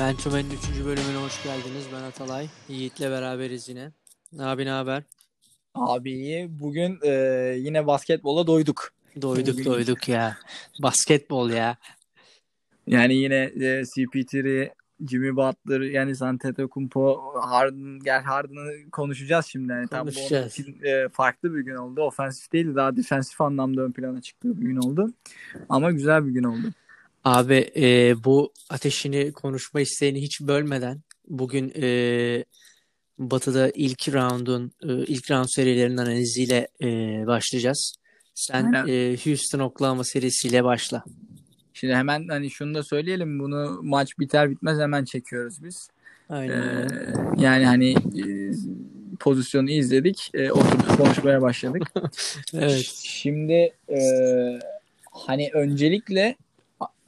Mentomen'in 3. bölümüne hoş geldiniz. Ben Atalay. Yiğit'le beraberiz yine. Abi ne haber? Abi iyi. Bugün e, yine basketbola doyduk. Doyduk Bugün- doyduk ya. Basketbol ya. Yani yine e, CP3, Jimmy Butler, yani Antetokounmpo, Harden, gel Harden'ı konuşacağız şimdi. Yani tam bu Konuşacağız. e, farklı bir gün oldu. Ofensif değil daha defensif anlamda ön plana çıktığı bir gün oldu. Ama güzel bir gün oldu. Abi e, bu ateşini konuşma isteğini hiç bölmeden bugün e, Batı'da ilk round'un e, ilk round serilerinin analiziyle e, başlayacağız. Sen Aynen. e, Houston Oklahoma serisiyle başla. Şimdi hemen hani şunu da söyleyelim. Bunu maç biter bitmez hemen çekiyoruz biz. Aynen Ee, yani hani e, pozisyonu izledik. E, oturduk konuşmaya başladık. Evet. Şimdi e, hani öncelikle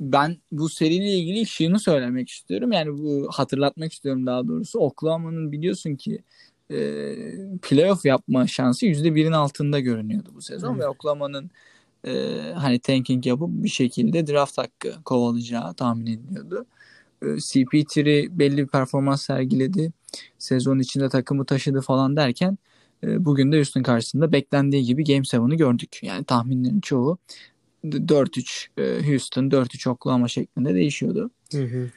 ben bu seriyle ilgili şunu söylemek istiyorum. Yani bu hatırlatmak istiyorum daha doğrusu. Oklahoma'nın biliyorsun ki e, playoff yapma şansı %1'in altında görünüyordu bu sezon Hı. ve Oklahoma'nın e, hani tanking yapıp bir şekilde draft hakkı kovalayacağı tahmin ediliyordu. E, CP3 belli bir performans sergiledi. Sezon içinde takımı taşıdı falan derken e, Bugün de Houston karşısında beklendiği gibi Game 7'ı gördük. Yani tahminlerin çoğu 4-3 e, Houston, 4-3 Oklahoma şeklinde değişiyordu. Hı hı.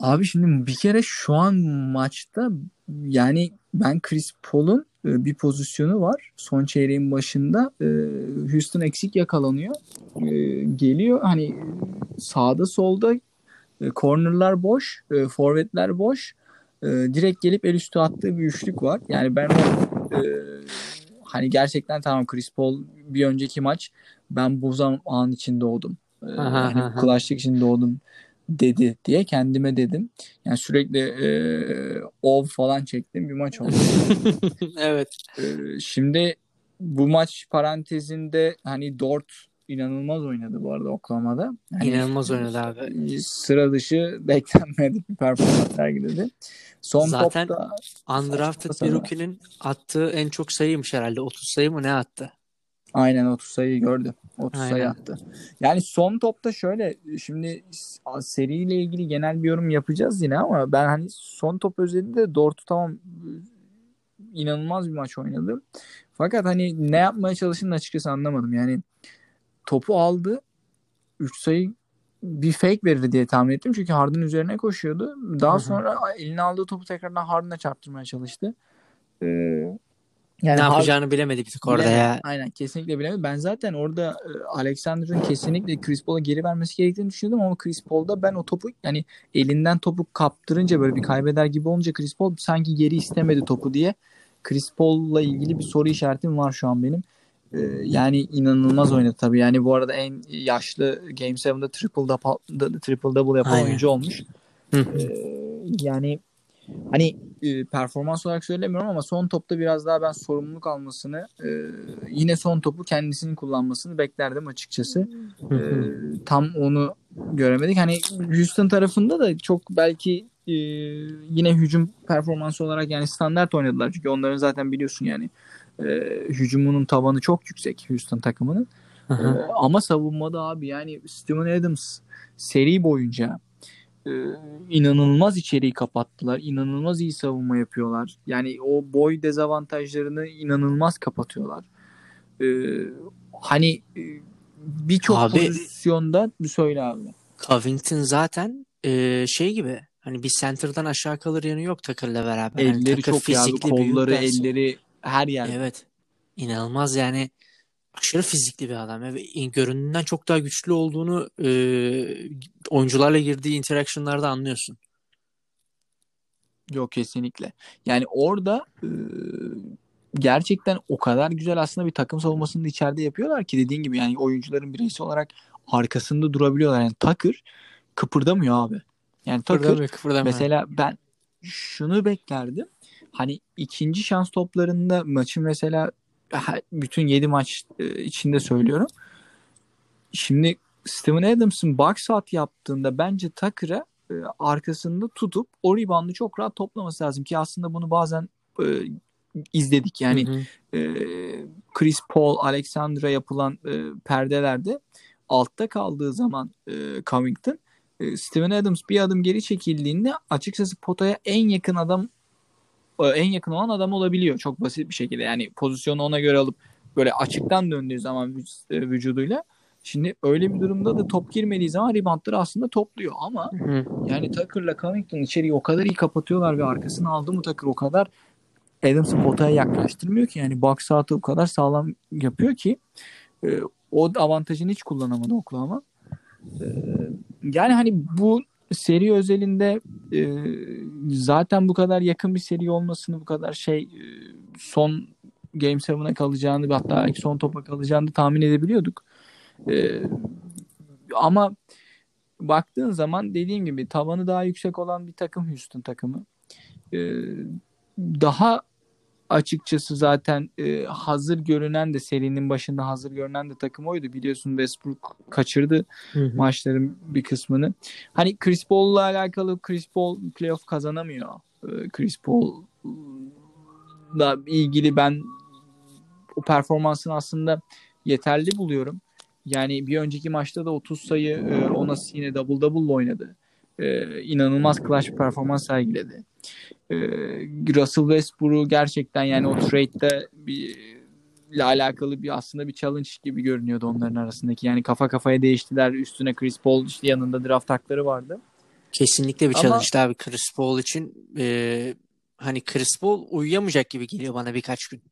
Abi şimdi bir kere şu an maçta yani ben Chris Paul'un e, bir pozisyonu var. Son çeyreğin başında e, Houston eksik yakalanıyor. Geliyor hani sağda solda cornerlar boş, forvetler boş. Direkt gelip el üstü attığı bir üçlük var. Yani ben o, hani gerçekten tamam Chris Paul bir önceki maç ben bu zaman için doğdum. Aha, hani aha. clutchlık için doğdum dedi diye kendime dedim. Yani sürekli e, ov falan çektim bir maç oldu. Evet. E, şimdi bu maç parantezinde hani Dort inanılmaz oynadı bu arada Oklahoma'da. Hani İnanılmaz oynadı abi. sıra dışı beklenmedik bir performans sergiledi. Son Zaten topta Undrafted bir rookie'nin attığı en çok sayıymış herhalde. 30 sayı mı ne attı? aynen 30 sayı gördü. 30 sayı Aynen. attı. Yani son topta şöyle şimdi seriyle ilgili genel bir yorum yapacağız yine ama ben hani son top özelinde Dort'u tamam inanılmaz bir maç oynadı. Fakat hani ne yapmaya çalıştığını açıkçası anlamadım. Yani topu aldı 3 sayı bir fake verir diye tahmin ettim. Çünkü Harden üzerine koşuyordu. Daha Hı hı. sonra eline aldığı topu tekrardan Harden'a çarptırmaya çalıştı. Ee, ne Harden- yapacağını bilemedi bir tık orada Bilemedi. ya. Aynen kesinlikle bilemedi. Ben zaten orada e, Alexander'ın kesinlikle Chris Paul'a geri vermesi gerektiğini düşünüyordum ama Chris Paul'da ben o topu yani elinden topu kaptırınca böyle bir kaybeder gibi olunca Chris Paul sanki geri istemedi topu diye Chris Paul'la ilgili bir soru işaretim var şu an benim. E, yani inanılmaz oynadı tabii. Yani bu arada en yaşlı Game 7'de triple double, triple double yapan Aynen. oyuncu olmuş. Hı. Ee, yani hani e, performans olarak söylemiyorum ama son topta biraz daha ben sorumluluk almasını e, yine son topu kendisinin kullanmasını beklerdim açıkçası. Ee, tam onu göremedik. Hani Houston tarafında da çok belki e, yine hücum performansı olarak yani standart oynadılar. Çünkü onların zaten biliyorsun yani e, hücumunun tavanı çok yüksek Houston takımının. Hı hı. ama savunmada abi yani Steven Adams seri boyunca e, inanılmaz içeriği kapattılar. İnanılmaz iyi savunma yapıyorlar. Yani o boy dezavantajlarını inanılmaz kapatıyorlar. Ee, hani e, birçok pozisyonda bir söyle abi. Covington zaten e, şey gibi hani bir center'dan aşağı kalır yanı yok Tucker'la beraber. Hani Elleri Tucker çok büyük Kolları, elleri her yer. Evet. İnanılmaz yani aşırı fizikli bir adam ve göründüğünden çok daha güçlü olduğunu e, oyuncularla girdiği interaction'larda anlıyorsun. Yok kesinlikle. Yani orada e, gerçekten o kadar güzel aslında bir takım savunmasını da içeride yapıyorlar ki dediğin gibi yani oyuncuların bireysel olarak arkasında durabiliyorlar. Yani Tucker kıpırdamıyor abi. Yani Tucker Kıpırdamıyor, kıpırdamıyor. mesela ben şunu beklerdim. Hani ikinci şans toplarında maçın mesela bütün 7 maç e, içinde söylüyorum. Şimdi Steven Adams'ın box out yaptığında bence Tucker'a e, arkasında tutup o reboundu çok rahat toplaması lazım ki aslında bunu bazen e, izledik. Yani Hı hı. e, Chris Paul, Alexandra yapılan e, perdelerde altta kaldığı zaman e, Covington e, Steven Adams bir adım geri çekildiğinde açıkçası potaya en yakın adam en yakın olan adam olabiliyor çok basit bir şekilde. Yani pozisyonu ona göre alıp böyle açıktan döndüğü zaman e, vücuduyla Şimdi öyle bir durumda da top girmediği zaman reboundları aslında topluyor ama Hı. yani Tucker'la Covington içeriği o kadar iyi kapatıyorlar ve arkasını aldı mı Tucker o kadar Adams'ı potaya yaklaştırmıyor ki yani box out'ı o kadar sağlam yapıyor ki e, o avantajını hiç kullanamadı Oklahoma. E, yani hani bu seri özelinde e, zaten bu kadar yakın bir seri olmasını bu kadar şey e, son Game 7'e kalacağını hatta ilk son topa kalacağını tahmin edebiliyorduk. E, ama baktığın zaman dediğim gibi tavanı daha yüksek olan bir takım Houston takımı. E, daha açıkçası zaten e, hazır görünen de serinin başında hazır görünen de takım oydu. Biliyorsun Westbrook kaçırdı hı hı. maçların bir kısmını. Hani Chris Paul'la alakalı Chris Paul playoff kazanamıyor. E, Chris Paul'la ilgili ben o performansını aslında yeterli buluyorum. Yani bir önceki maçta da 30 sayı e, ona yine double double oynadı. E, inanılmaz clutch bir performans sergiledi. E, Russell Westbrook'u gerçekten yani o trade'de bir ile alakalı bir aslında bir challenge gibi görünüyordu onların arasındaki. Yani kafa kafaya değiştiler. Üstüne Chris Paul işte yanında draft hakları vardı. Kesinlikle bir challenge Ama, abi Chris Paul için. E, hani Chris Paul uyuyamayacak gibi geliyor bana birkaç gün.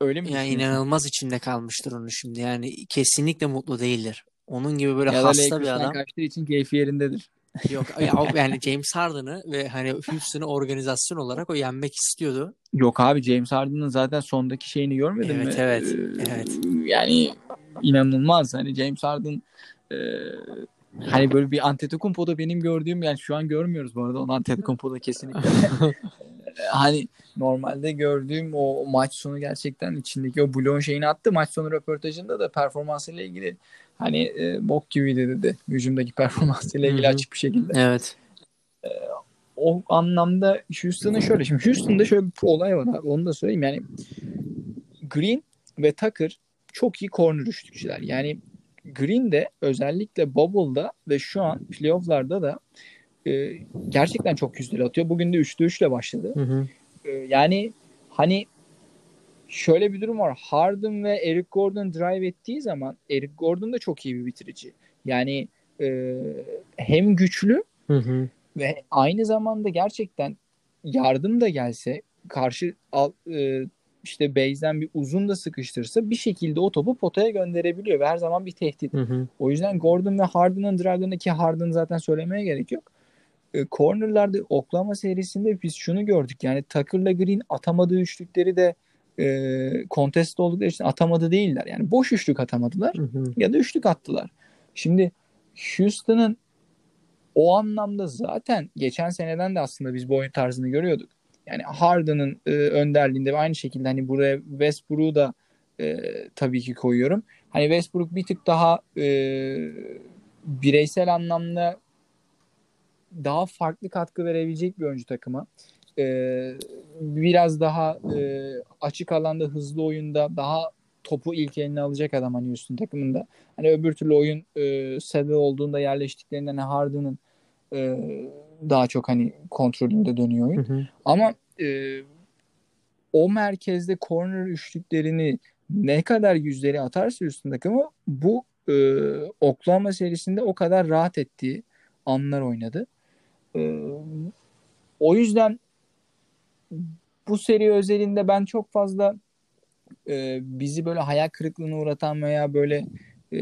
Öyle mi? Yani inanılmaz içinde kalmıştır onu şimdi. Yani kesinlikle mutlu değildir. Onun gibi böyle ya hasta bir adam. kaçtığı için keyfi yerindedir. Yok yani James Harden'ı ve hani Houston'ı organizasyon olarak o yenmek istiyordu. Yok abi James Harden'ın zaten sondaki şeyini görmedin evet, mi? Evet evet. evet. Yani inanılmaz hani James Harden e, hani böyle bir Antetokounmpo'da benim gördüğüm yani şu an görmüyoruz bu arada onu Antetokounmpo'da kesinlikle. hani normalde gördüğüm o maç sonu gerçekten içindeki o bloğun şeyini attı. Maç sonu röportajında da performansıyla ilgili hani e, bok gibiydi dedi. Hücumdaki performansıyla ilgili Hı-hı. açık bir şekilde. Evet. E, o anlamda Houston'ın şöyle şimdi Houston'da şöyle bir olay var abi onu da söyleyeyim yani Green ve Tucker çok iyi corner üçlükçüler. Yani Green de özellikle Bubble'da ve şu an playoff'larda da e, gerçekten çok yüzdeli atıyor. Bugün de 3'te 3 ile başladı. Hı hı. E, yani hani şöyle bir durum var. Harden ve Eric Gordon drive ettiği zaman Eric Gordon da çok iyi bir bitirici. Yani e, hem güçlü hı hı. ve aynı zamanda gerçekten yardım da gelse karşı al, e, işte base'den bir uzun da sıkıştırsa bir şekilde o topu potaya gönderebiliyor ve her zaman bir tehdit. Hı hı. O yüzden Gordon ve Harden'ın drive'larındaki Harden zaten söylemeye gerek yok. E, cornerlarda Oklahoma serisinde biz şunu gördük. Yani Tucker'la Green atamadığı üçlükleri de e, contest oldukları için atamadı değiller. Yani boş üçlük atamadılar hı hı. ya da üçlük attılar. Şimdi Houston'ın o anlamda zaten geçen seneden de aslında biz bu oyun tarzını görüyorduk. Yani Harden'ın e, önderliğinde ve aynı şekilde hani buraya Westbrook'u da e, tabii ki koyuyorum. Hani Westbrook bir tık daha e, bireysel anlamda daha farklı katkı verebilecek bir oyuncu takıma. Ee, biraz daha e, açık alanda hızlı oyunda daha topu ilk eline alacak adam hani Houston takımında. Hani öbür türlü oyun e, settle olduğunda yerleştiklerinden hani Harden'ın e, daha çok hani kontrolünde dönüyor oyun. Hı hı. Ama e, o merkezde corner üçlüklerini ne kadar yüzleri atarsa Houston takımı bu e, Oklahoma serisinde o kadar rahat ettiği anlar oynadı. E, o yüzden bu seri özelinde ben çok fazla e, bizi böyle hayal kırıklığına uğratan veya böyle e,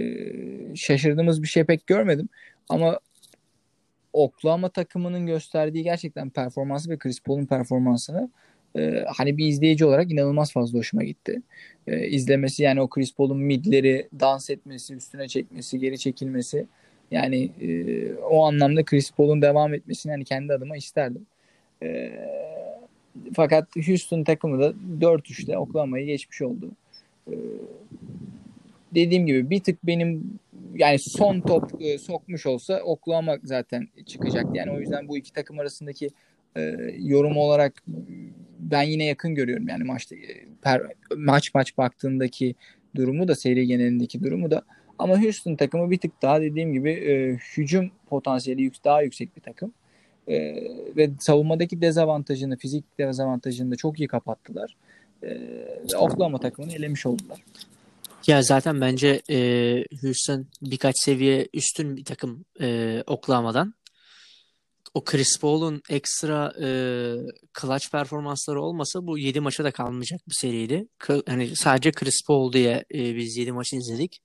şaşırdığımız bir şey pek görmedim. Ama Oklahoma takımının gösterdiği gerçekten performansı ve Chris Paul'un performansını e, hani bir izleyici olarak inanılmaz fazla hoşuma gitti. E, izlemesi yani o Chris Paul'un midleri dans etmesi, üstüne çekmesi, geri çekilmesi yani e, o anlamda Chris Paul'un devam etmesini yani kendi adıma isterdim. E, fakat Houston takımı da 4-3'te Oklahoma'yı geçmiş oldu. E, dediğim gibi bir tık benim yani son top e, sokmuş olsa Oklahoma zaten çıkacaktı. Yani o yüzden bu iki takım arasındaki e, yorum olarak ben yine yakın görüyorum. Yani maçta e, per, maç maç baktığındaki durumu da seri genelindeki durumu da Ama Houston takımı bir tık daha dediğim gibi e, hücum potansiyeli yük, daha yüksek bir takım. E, ve savunmadaki dezavantajını, fizik dezavantajını da çok iyi kapattılar. E, Oklahoma takımını elemiş oldular. Ya zaten bence e, Houston birkaç seviye üstün bir takım e, Oklahoma'dan. O Chris Paul'un ekstra e, clutch performansları olmasa bu 7 maça da kalmayacak bir seriydi. K- hani sadece Chris Paul diye e, biz 7 maçı izledik.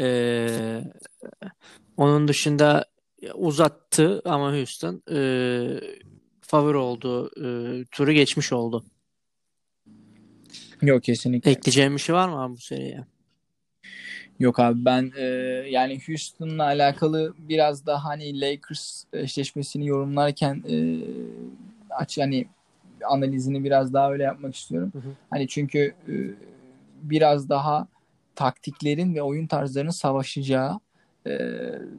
E, onun dışında uzattı ama Houston e, favori oldu. E, turu geçmiş oldu. Yok kesinlikle. Ekleyeceğim bir şey var mı abi bu seriye? Yok abi ben e, yani Houston'la alakalı biraz daha hani Lakers eşleşmesini yorumlarken e, aç yani analizini biraz daha öyle yapmak istiyorum. Hı hı. Hani çünkü e, biraz daha taktiklerin ve oyun tarzlarının savaşacağı e,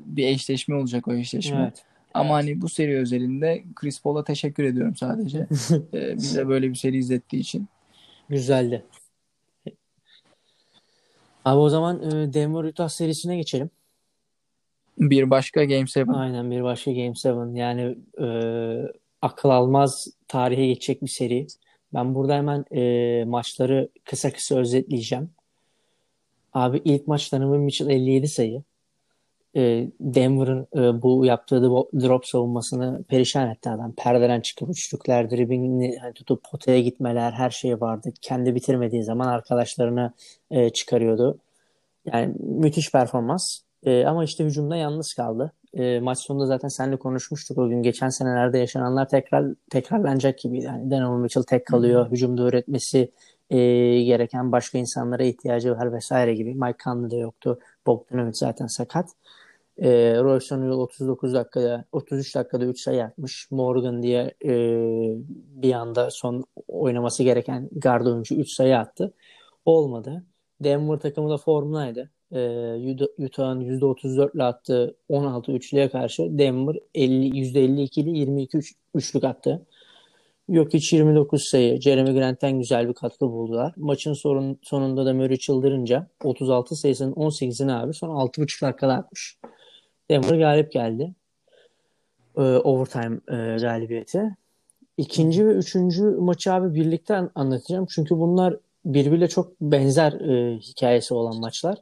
bir eşleşme olacak o eşleşme. Evet. Ama hani bu seri özelinde Chris Paul'a teşekkür ediyorum sadece. e, bize böyle bir seri izlettiği için. Güzeldi. Abi o zaman e, Denver Utah serisine geçelim. Bir başka Game 7. Aynen bir başka Game 7. Yani e, akıl almaz tarihe geçecek bir seri. Ben burada hemen e, maçları kısa kısa özetleyeceğim. Abi ilk maç Donovan Mitchell 57 sayı. E, Denver'ın e, bu yaptığı dro- drop savunmasını perişan etti adam. Perdeden çıkıp üçlükler, dribbingini hani tutup potaya gitmeler her şey vardı. Kendi bitirmediği zaman arkadaşlarına e, çıkarıyordu. Yani müthiş performans. E, ama işte hücumda yalnız kaldı. E, maç sonunda zaten seninle konuşmuştuk o gün. Geçen senelerde yaşananlar tekrar tekrarlanacak gibiydi. Yani Donovan Mitchell tek kalıyor. Hücumda öğretmesi e, gereken başka insanlara ihtiyacı var vesaire gibi. Mike Conley de yoktu. Bogdanovic zaten sakat. E, Royce O'Neal 39 dakikada 33 dakikada 3 sayı atmış. Morgan diye e, bir anda son oynaması gereken guard oyuncu 3 sayı attı. Olmadı. Denver takımı da formdaydı. E, Utah'ın %34 ile attığı 16 üçlüye karşı Denver 50, %52 ile 22 üç, üçlük attı. Yok hiç 29 sayı. Jeremy Grant'ten güzel bir katkı buldular. Maçın sorun, sonunda da Murray çıldırınca 36 sayısının 18'ini abi son 6,5 dakikada atmış. Denver galip geldi. Ee, overtime e, galibiyeti. İkinci ve üçüncü maçı abi birlikte anlatacağım. Çünkü bunlar birbiriyle çok benzer e, hikayesi olan maçlar.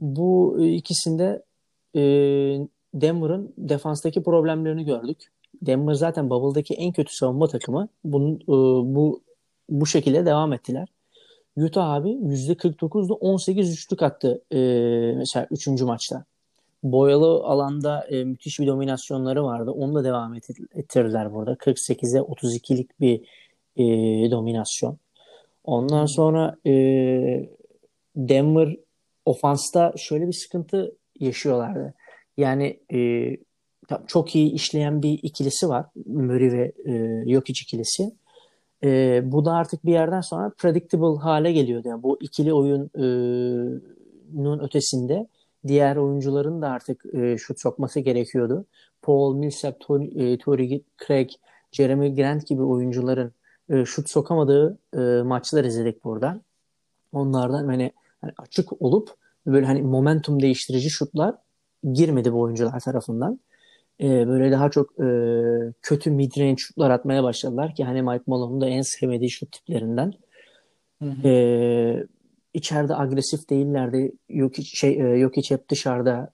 Bu e, ikisinde e, Denver'ın defanstaki problemlerini gördük. Denver zaten Bubble'daki en kötü savunma takımı. Bunun, e, bu bu şekilde devam ettiler. Utah abi %49'da 18 üçlük attı e, mesela 3. maçta. Boyalı alanda e, müthiş bir dominasyonları vardı. Onu da devam ettirdiler burada. 48'e 32'lik bir e, dominasyon. Ondan sonra e, Denver ofansta şöyle bir sıkıntı yaşıyorlardı. Yani e, çok iyi işleyen bir ikilisi var. Murray ve e, Jokic ikilisi. E, bu da artık bir yerden sonra predictable hale geliyordu. Yani bu ikili oyunun ötesinde diğer oyuncuların da artık e, şut sokması gerekiyordu. Paul Millsap, Tori, Tori Craig, Jeremy Grant gibi oyuncuların e, şut sokamadığı e, maçlar izledik burada. Onlardan hani, hani açık olup böyle hani momentum değiştirici şutlar girmedi bu oyuncular tarafından. E, böyle daha çok e, kötü midrange şutlar atmaya başladılar ki hani Mike Malone'un da en sevmediği şut tiplerinden. Hı hı. E, içeride agresif değillerdi. Yok şey e, yok hiç hep dışarıda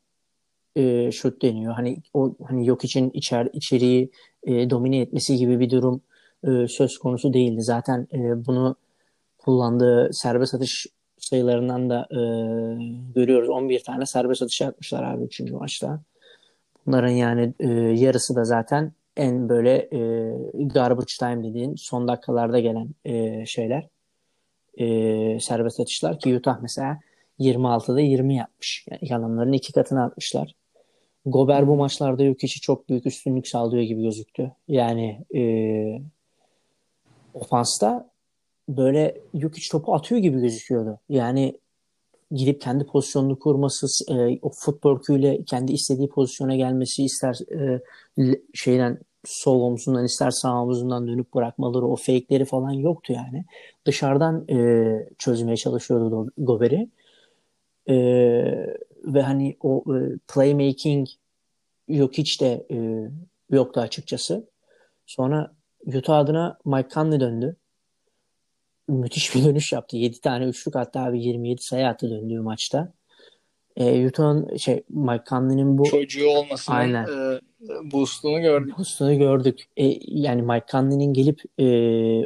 e, şut deniyor. Hani o hani yok için içer içeriği e, domine etmesi gibi bir durum e, söz konusu değildi. Zaten e, bunu kullandığı serbest atış sayılarından da e, görüyoruz. 11 tane serbest atış atmışlar abi 3. maçta. Bunların yani e, yarısı da zaten en böyle e, garbage time dediğin son dakikalarda gelen e, şeyler. E, serbest atışlar ki Utah mesela 26'da 20 yapmış. Yani yalanların iki katını atmışlar. Gober bu maçlarda yok kişi çok büyük üstünlük sağlıyor gibi gözüktü. Yani e, ofansta böyle Jokic topu atıyor gibi gözüküyordu. Yani gidip kendi pozisyonunu kurması, e, o footwork'üyle kendi istediği pozisyona gelmesi, ister e, şeyden sol omzundan ister sağ omzundan dönüp bırakmaları, o fake'leri falan yoktu yani. Dışarıdan e, çözmeye çalışıyordu Gober'i. E, ve hani o e, playmaking yok hiç de e, yoktu açıkçası. Sonra Utah adına Mike Conley döndü. Müthiş bir dönüş yaptı. 7 tane üçlük hatta abi 27 sayı attı döndüğü maçta. E, Utah'ın şey Mike Conley'nin bu çocuğu olmasının Aynen. E, boostunu gördük. Boostunu gördük. E, yani Mike Conley'nin gelip e,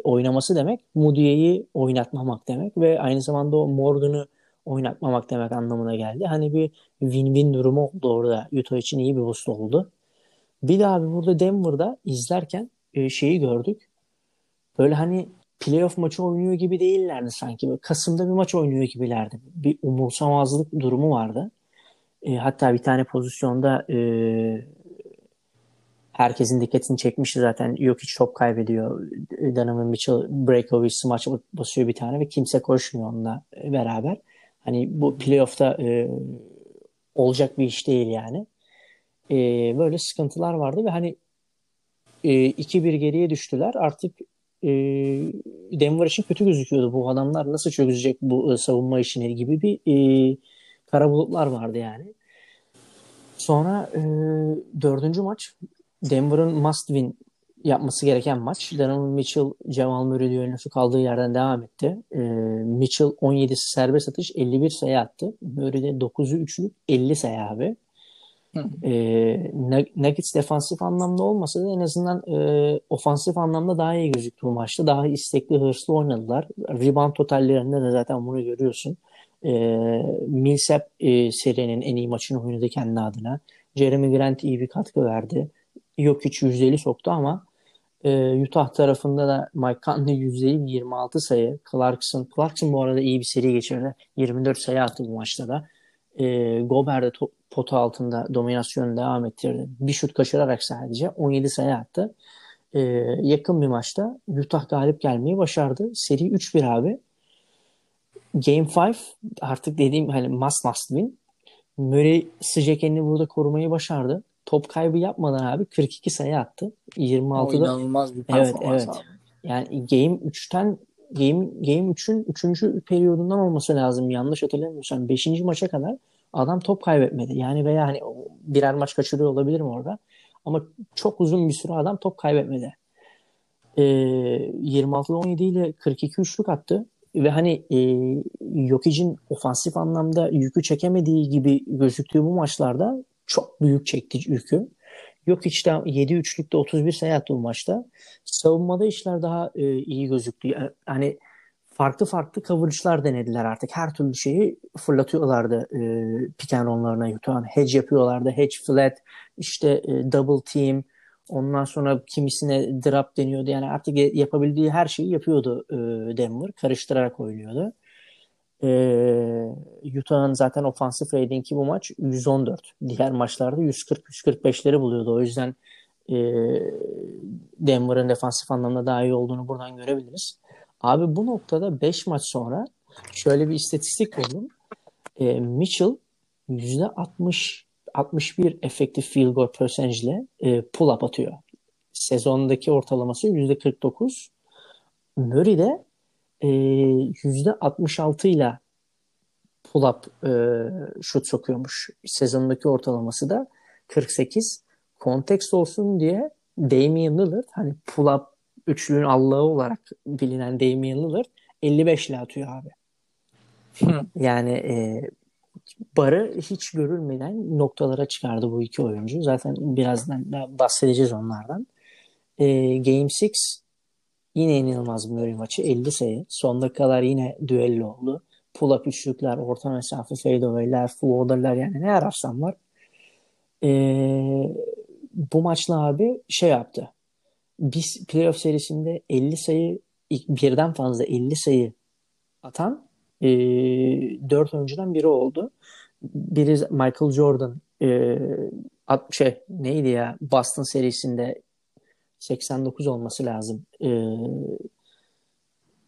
oynaması demek Moody'yi oynatmamak demek ve aynı zamanda o Morgan'ı oynatmamak demek anlamına geldi. Hani bir win-win durumu oldu orada. Utah için iyi bir boost oldu. Bir daha abi burada Denver'da izlerken e, şeyi gördük. Böyle hani playoff maçı oynuyor gibi değillerdi sanki. Böyle Kasım'da bir maç oynuyor gibilerdi. Bir umursamazlık durumu vardı. E, hatta bir tane pozisyonda e, herkesin dikkatini çekmişti zaten. Yok hiç top kaybediyor. Donovan Mitchell breakaway smaç basıyor bir tane ve kimse koşmuyor onunla beraber. Hani bu playoff'ta e, olacak bir iş değil yani. E, böyle sıkıntılar vardı ve hani e, 2-1 geriye düştüler. Artık e, Denver için kötü gözüküyordu. Bu adamlar nasıl çözecek bu e, savunma işini gibi bir e, kara bulutlar vardı yani. Sonra e, dördüncü maç Denver'ın must win yapması gereken maç. Donovan Mitchell, Jamal Murray düellosu kaldığı yerden devam etti. E, Mitchell 17 serbest atış 51 sayı attı. Murray de 9'u üçlük 50 sayı abi. E, Nuggets defansif anlamda olmasa da en azından e, ofansif anlamda daha iyi gözüktü bu maçta. Daha istekli, hırslı oynadılar. Rebound totallerinde de zaten bunu görüyorsun. E, Millsap e, serinin en iyi maçını oynadı kendi adına. Jeremy Grant iyi bir katkı verdi. Hiç yüzdeli soktu ama e, Utah tarafında da Mike Conley yüzdeli 26 sayı. Clarkson, Clarkson bu arada iyi bir seri geçirdi. 24 sayı attı bu maçta da. E, Gobert de to- pota altında dominasyonu devam ettirdi. Bir şut kaçırarak sadece 17 sayı attı. E, yakın bir maçta Utah galip gelmeyi başardı. Seri 3-1 abi. Game 5 artık dediğim hani must must win. Murray sıcak elini burada korumayı başardı top kaybı yapmadan abi 42 sayı attı. 26'da. O inanılmaz bir performans evet, evet. abi. Yani Game 3'ten Game, Game 3'ün 3. periyodundan olması lazım. Yanlış hatırlamıyorsam. 5. maça kadar adam top kaybetmedi. Yani veya hani birer maç kaçırıyor olabilir mi orada? Ama çok uzun bir süre adam top kaybetmedi. Ee, 26'da 17 ile 42 üçlük attı. Ve hani e, Jokic'in ofansif anlamda yükü çekemediği gibi gözüktüğü bu maçlarda çok büyük çekti yükü. Yok işte 7-3'lükte 31 sayı attı bu maçta. Savunmada işler daha e, iyi gözüktü. Hani farklı farklı coverage'lar denediler artık. Her türlü şeyi fırlatıyorlardı e, pick and roll'larına Utah'ın. Hedge yapıyorlardı. Hedge flat, işte e, double team. Ondan sonra kimisine drop deniyordu. Yani artık yapabildiği her şeyi yapıyordu e, Denver. Karıştırarak oynuyordu. E, Utah'ın zaten ofansif ratingi bu maç 114. Diğer maçlarda 140-145'leri buluyordu. O yüzden e, Denver'ın defansif anlamda daha iyi olduğunu buradan görebiliriz. Abi bu noktada 5 maç sonra şöyle bir istatistik buldum. E, Mitchell %60 61 efektif field goal percentage ile e, pull up atıyor. Sezondaki ortalaması %49. Murray de e, %66 ile pull-up e, şut sokuyormuş. Sezondaki ortalaması da 48. Kontekst olsun diye Damian Lillard hani pull-up üçlüğün Allah'ı olarak bilinen Damian Lillard 55 ile atıyor abi. yani e, barı hiç görülmeden noktalara çıkardı bu iki oyuncu. Zaten birazdan da bahsedeceğiz onlardan. E, Game 6 Yine inanılmaz bir Murray maçı. 50 sayı. Son dakikalar yine düello oldu. Pull-up üçlükler, orta mesafe fadeaway'ler, floater'lar yani ne ararsan var. Ee, bu maçla abi şey yaptı. Biz playoff serisinde 50 sayı birden fazla 50 sayı atan e, 4 oyuncudan biri oldu. Biri Michael Jordan e, at, şey neydi ya Boston serisinde 89 olması lazım e,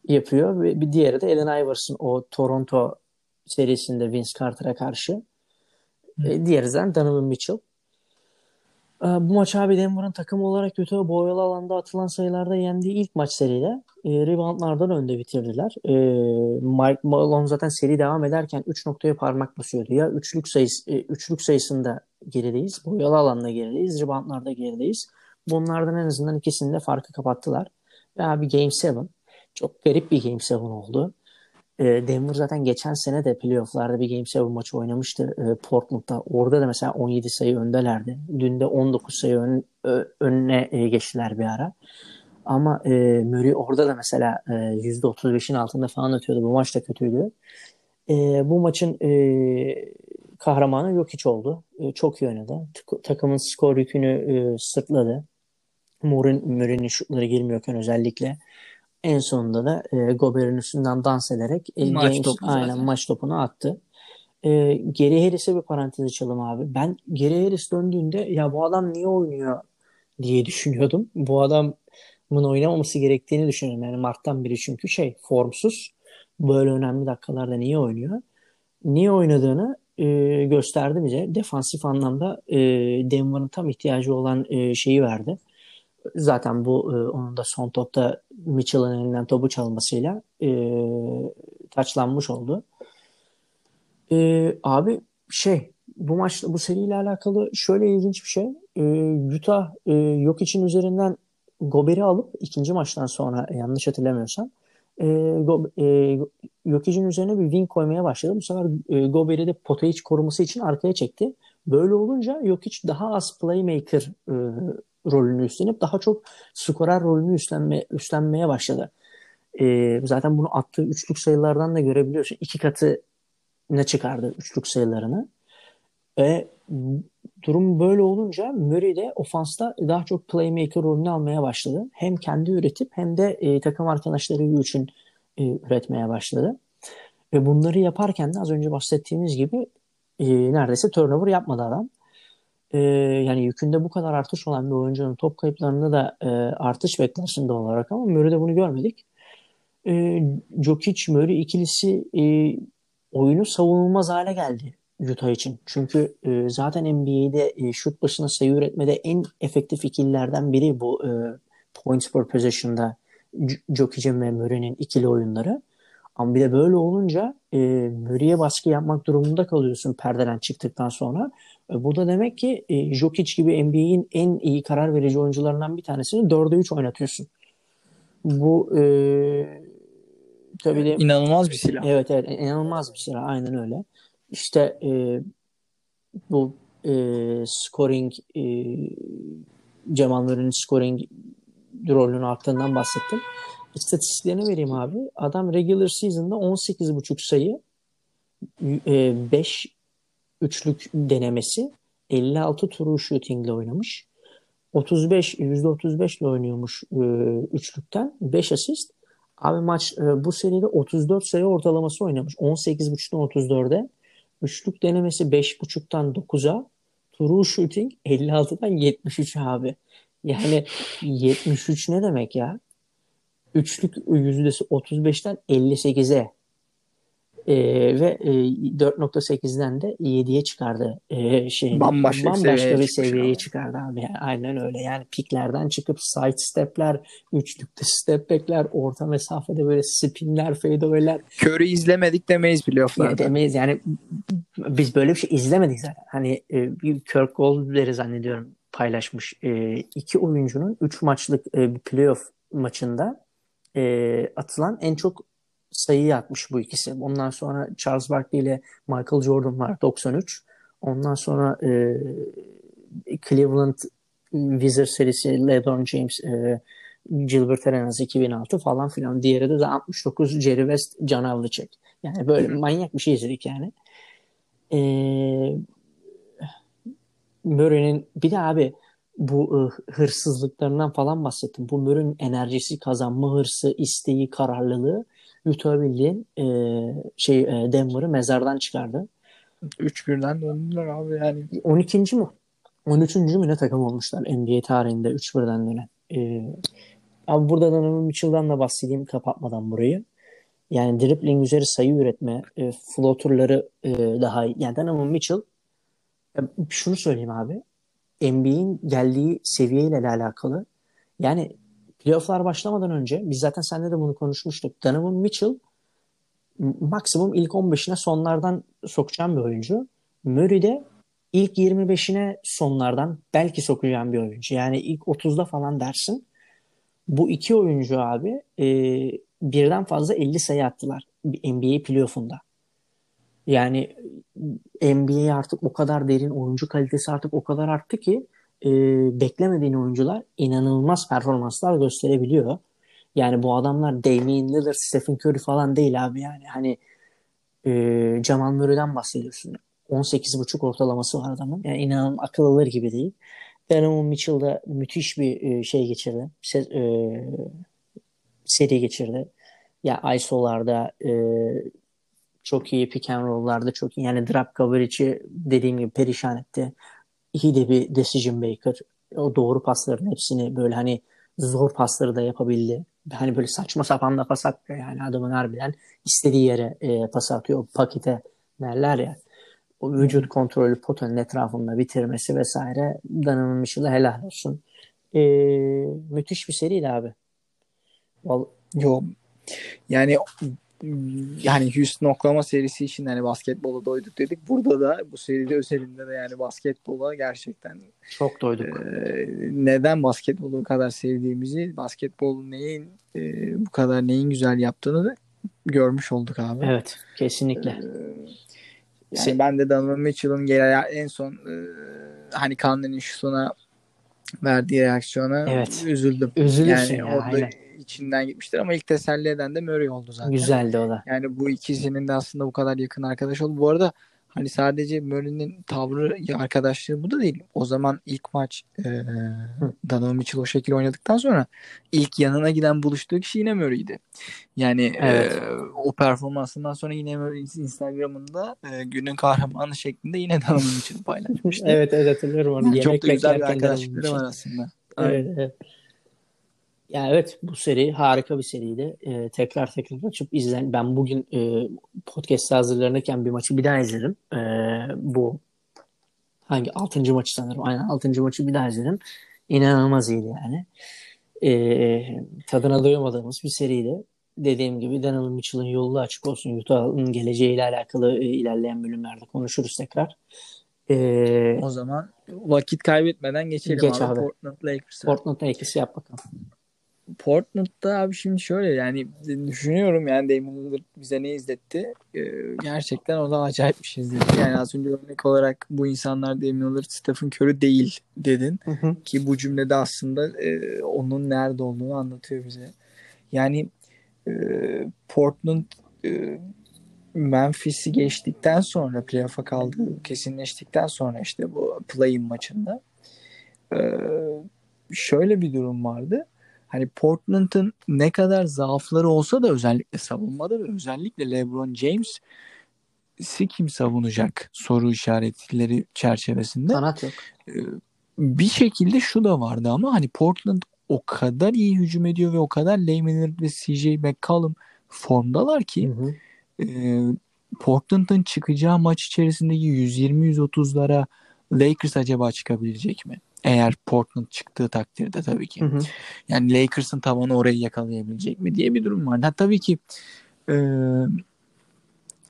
yapıyor ve bir diğeri de Allen Iverson o Toronto serisinde Vince Carter'a karşı. E, diğeri zaten Donovan Mitchell. Ee, bu maç abi Denver'ın takım olarak kötü boyalı alanda atılan sayılarda yendiği ilk maç seride e, reboundlardan önde bitirdiler. E, Mike Malone zaten seri devam ederken 3 noktaya parmak basıyordu. Ya üçlük sayısı e, üçlük sayısında gerideyiz. Boyalı alanda gerideyiz. Reboundlarda gerideyiz. Bunlardan en azından ikisinde farkı kapattılar. Ve abi Game 7 çok garip bir Game 7 oldu. E, Denver zaten geçen sene de playofflarda bir Game 7 maçı oynamıştı e, Portland'da. Orada da mesela 17 sayı öndelerdi. Dün de 19 sayı ön, önüne e, geçtiler bir ara. Ama e, Murray orada da mesela e, %35'in altında falan atıyordu. Bu maç da kötüydü. E, bu maçın e, kahramanı yok hiç oldu. E, çok iyi oynadı. Takımın skor yükünü e, sırtladı. Murray'nin şutları girmiyorken özellikle en sonunda da e, Gober'in üstünden dans ederek e, maç, James, topu aynen, maç topunu attı. E, Geri Harris'e bir parantez açalım abi. Ben Geri Harris döndüğünde ya bu adam niye oynuyor diye düşünüyordum. Bu adamın oynamaması gerektiğini düşünüyorum. Yani Mart'tan biri çünkü şey formsuz. Böyle önemli dakikalarda niye oynuyor? Niye oynadığını e, gösterdi bize. Defansif anlamda e, Denver'ın tam ihtiyacı olan e, şeyi verdi. Zaten bu e, onun da son topta Mitchell'ın elinden topu çalmasıyla e, taçlanmış oldu. E, abi şey bu maçta bu seriyle alakalı şöyle ilginç bir şey. E, Utah e, yok için üzerinden Gober'i alıp ikinci maçtan sonra yanlış hatırlamıyorsam e, Go, e, Jokic'in üzerine bir wing koymaya başladı. Bu sefer e, Gober'i de potayı koruması için arkaya çekti. Böyle olunca Jokic daha az playmaker e, rolünü üstlenip daha çok skorer rolünü üstlenme, üstlenmeye başladı. E, zaten bunu attığı üçlük sayılardan da görebiliyorsun. İki katı ne çıkardı üçlük sayılarını. Ve durum böyle olunca Murray de ofansta daha çok playmaker rolünü almaya başladı. Hem kendi üretip hem de e, takım arkadaşları için e, üretmeye başladı. Ve bunları yaparken de az önce bahsettiğimiz gibi e, neredeyse turnover yapmadı adam e, yani yükünde bu kadar artış olan bir oyuncunun top kayıplarında da e, artış beklersin doğal olarak ama Murray'de bunu görmedik. E, Jokic Murray ikilisi e, oyunu savunulmaz hale geldi Utah için. Çünkü e, zaten NBA'de e, şut başına sayı üretmede en efektif ikililerden biri bu e, points per possession'da Jokic'in ve Murray'nin ikili oyunları. Ama bir de böyle olunca e, Murray'e baskı yapmak durumunda kalıyorsun perdeden çıktıktan sonra. E, bu da demek ki e, Jokic gibi NBA'in en iyi karar verici oyuncularından bir tanesini 4'e 3 oynatıyorsun. Bu e, tabii de inanılmaz bir silah. Evet evet inanılmaz bir silah aynen öyle. İşte e, bu e, scoring e, Cemal Murray'nin scoring rolünün arttığından bahsettim. İstatistiklerini vereyim abi. Adam regular season'da 18.5 sayı 5 e, üçlük denemesi 56 true shooting ile oynamış. 35 %35 ile oynuyormuş e, üçlükten 5 asist. Abi maç e, bu seride 34 sayı ortalaması oynamış. 18.5'tan 34'e. Üçlük denemesi 5.5'tan 9'a. True shooting 56'dan 73 abi. Yani 73 ne demek ya? Üçlük yüzdesi 35'ten 58'e e, ve e, 4.8'den de 7'ye çıkardı e, şey bambaşka, bambaşka bir seviyeye abi. çıkardı abi. Yani aynen öyle. Yani piklerden çıkıp side stepler üçlükte step backler orta mesafede böyle spinler fadeaway'ler. Curry izlemedik demeyiz playoff'larda. Ya demeyiz. Yani biz böyle bir şey izlemedik zaten. Hani e, bir Kirk Goldberg'i zannediyorum paylaşmış. E, iki oyuncunun 3 maçlık e, bir playoff maçında e, atılan en çok sayı atmış bu ikisi. Ondan sonra Charles Barkley ile Michael Jordan var 93. Ondan sonra e, Cleveland Wizards serisi LeBron James e, Gilbert Arenas 2006 falan filan. Diğeri de, de 69 Jerry West, John Havlicek. Yani böyle manyak bir şey izledik yani. E, Murray'nin bir de abi bu e, hırsızlıklarından falan bahsettim. Bu Murray'nin enerjisi, kazanma hırsı, isteği, kararlılığı Utah e, şey e, Denver'ı mezardan çıkardı. 3-1'den döndüler abi yani. 12. mi? 13. mü ne takım olmuşlar NBA tarihinde 3-1'den dönen. E, abi burada Donovan Mitchell'dan da bahsedeyim kapatmadan burayı. Yani dribbling üzeri sayı üretme, e, floaterları e, daha iyi. Yani Donovan Mitchell şunu söyleyeyim abi. NBA'in geldiği seviyeyle alakalı. Yani playofflar başlamadan önce biz zaten seninle de bunu konuşmuştuk. Donovan Mitchell maksimum ilk 15'ine sonlardan sokacağım bir oyuncu. Murray de ilk 25'ine sonlardan belki sokacağım bir oyuncu. Yani ilk 30'da falan dersin. Bu iki oyuncu abi e, birden fazla 50 sayı attılar NBA playoff'unda. Yani NBA artık o kadar derin, oyuncu kalitesi artık o kadar arttı ki e, beklemediğin oyuncular inanılmaz performanslar gösterebiliyor. Yani bu adamlar Damian Lillard, Stephen Curry falan değil abi yani. Hani e, Jamal Murray'den bahsediyorsun. 18.5 ortalaması var adamın. Yani inanılmaz akıl alır gibi değil. Donovan Mitchell da müthiş bir e, şey geçirdi. Se, e, seri geçirdi. Ya ISO'larda e, çok iyi pick and roll'larda çok iyi. Yani drop coverage'i dediğim gibi perişan etti. İyi de bir decision maker. O doğru pasların hepsini böyle hani zor pasları da yapabildi. Hani böyle saçma sapan da pas atıyor yani adamın harbiden istediği yere e, pas atıyor. Pakete derler ya. O vücut kontrolü potanın etrafında bitirmesi vesaire Donovan Mitchell'a helal olsun. E, müthiş bir seriydi abi. Vallahi, Yo yani yani Houston Oklahoma serisi için hani basketbola doyduk dedik. Burada da bu seride özelinde de yani basketbola gerçekten çok doyduk. E, neden basketbolu bu kadar sevdiğimizi, basketbolun neyin e, bu kadar neyin güzel yaptığını da görmüş olduk abi. Evet, kesinlikle. E, yani Sen... ben de Donovan Mitchell'ın en son e, hani Kanlı'nın şu sona verdiği reaksiyona evet. üzüldüm. Üzülürsün yani ya, orada aynen içinden gitmiştir ama ilk teselli eden de Murray oldu zaten. Güzeldi o da. Yani bu ikisinin de aslında bu kadar yakın arkadaş oldu. Bu arada hani sadece Murray'nin tavrı arkadaşlığı bu da değil. O zaman ilk maç e, Donovan Mitchell o şekilde oynadıktan sonra ilk yanına giden buluştuğu kişi yine Murray'di. Yani evet. e, o performansından sonra yine Murray Instagram'ında e, günün kahramanı şeklinde yine Donovan Mitchell paylaşmıştı. evet evet hatırlıyorum onu. Çok da güzel bir arkadaşlıkları var aslında. Evet, evet. Ya evet bu seri harika bir seriydi. Ee, tekrar tekrar açıp izlen. Ben bugün e, podcast hazırlanırken bir maçı bir daha izledim. Ee, bu hangi altıncı maçı sanırım. Aynen altıncı maçı bir daha izledim. İnanılmaz iyiydi yani. Ee, tadına doyamadığımız bir seriydi. Dediğim gibi Donovan Mitchell'ın yolu açık olsun. Utah'ın geleceğiyle alakalı e, ilerleyen bölümlerde konuşuruz tekrar. Ee, o zaman vakit kaybetmeden geçelim geç abi. abi. Portland Lakers'a. Portland Lakers'ı yap bakalım. Portland'da abi şimdi şöyle yani düşünüyorum yani Damon Lillard bize ne izletti? Ee, gerçekten o da acayip bir şey izletti. Yani az önce örnek olarak bu insanlar Damon Lillard, Stephen Curry değil dedin. Hı hı. Ki bu cümlede aslında e, onun nerede olduğunu anlatıyor bize. Yani e, Portland e, Memphis'i geçtikten sonra playoff'a kaldığı kesinleştikten sonra işte bu play-in maçında e, şöyle bir durum vardı hani Portland'ın ne kadar zaafları olsa da özellikle savunmada ve özellikle LeBron James kim savunacak soru işaretleri çerçevesinde. Kanat yok. Ee, bir şekilde şu da vardı ama hani Portland o kadar iyi hücum ediyor ve o kadar Layman ve CJ McCollum formdalar ki hı hı. E, Portland'ın çıkacağı maç içerisindeki 120-130'lara Lakers acaba çıkabilecek mi? Eğer Portland çıktığı takdirde tabii ki. Hı hı. Yani Lakers'ın tavanı orayı yakalayabilecek mi diye bir durum var. Ha, tabii ki e,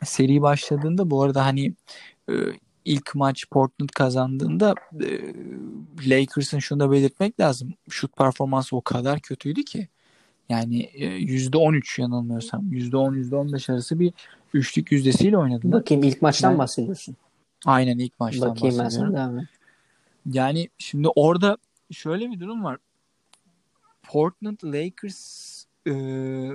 seri başladığında bu arada hani e, ilk maç Portland kazandığında e, Lakers'ın şunu da belirtmek lazım. Şut performansı o kadar kötüydü ki. Yani %13 yanılmıyorsam %10 %15 arası bir üçlük yüzdesiyle oynadılar. Bakayım ilk maçtan ben, bahsediyorsun. Aynen ilk maçtan Bakayım bahsediyorum. Bakayım ben sana yani şimdi orada şöyle bir durum var. Portland Lakers e,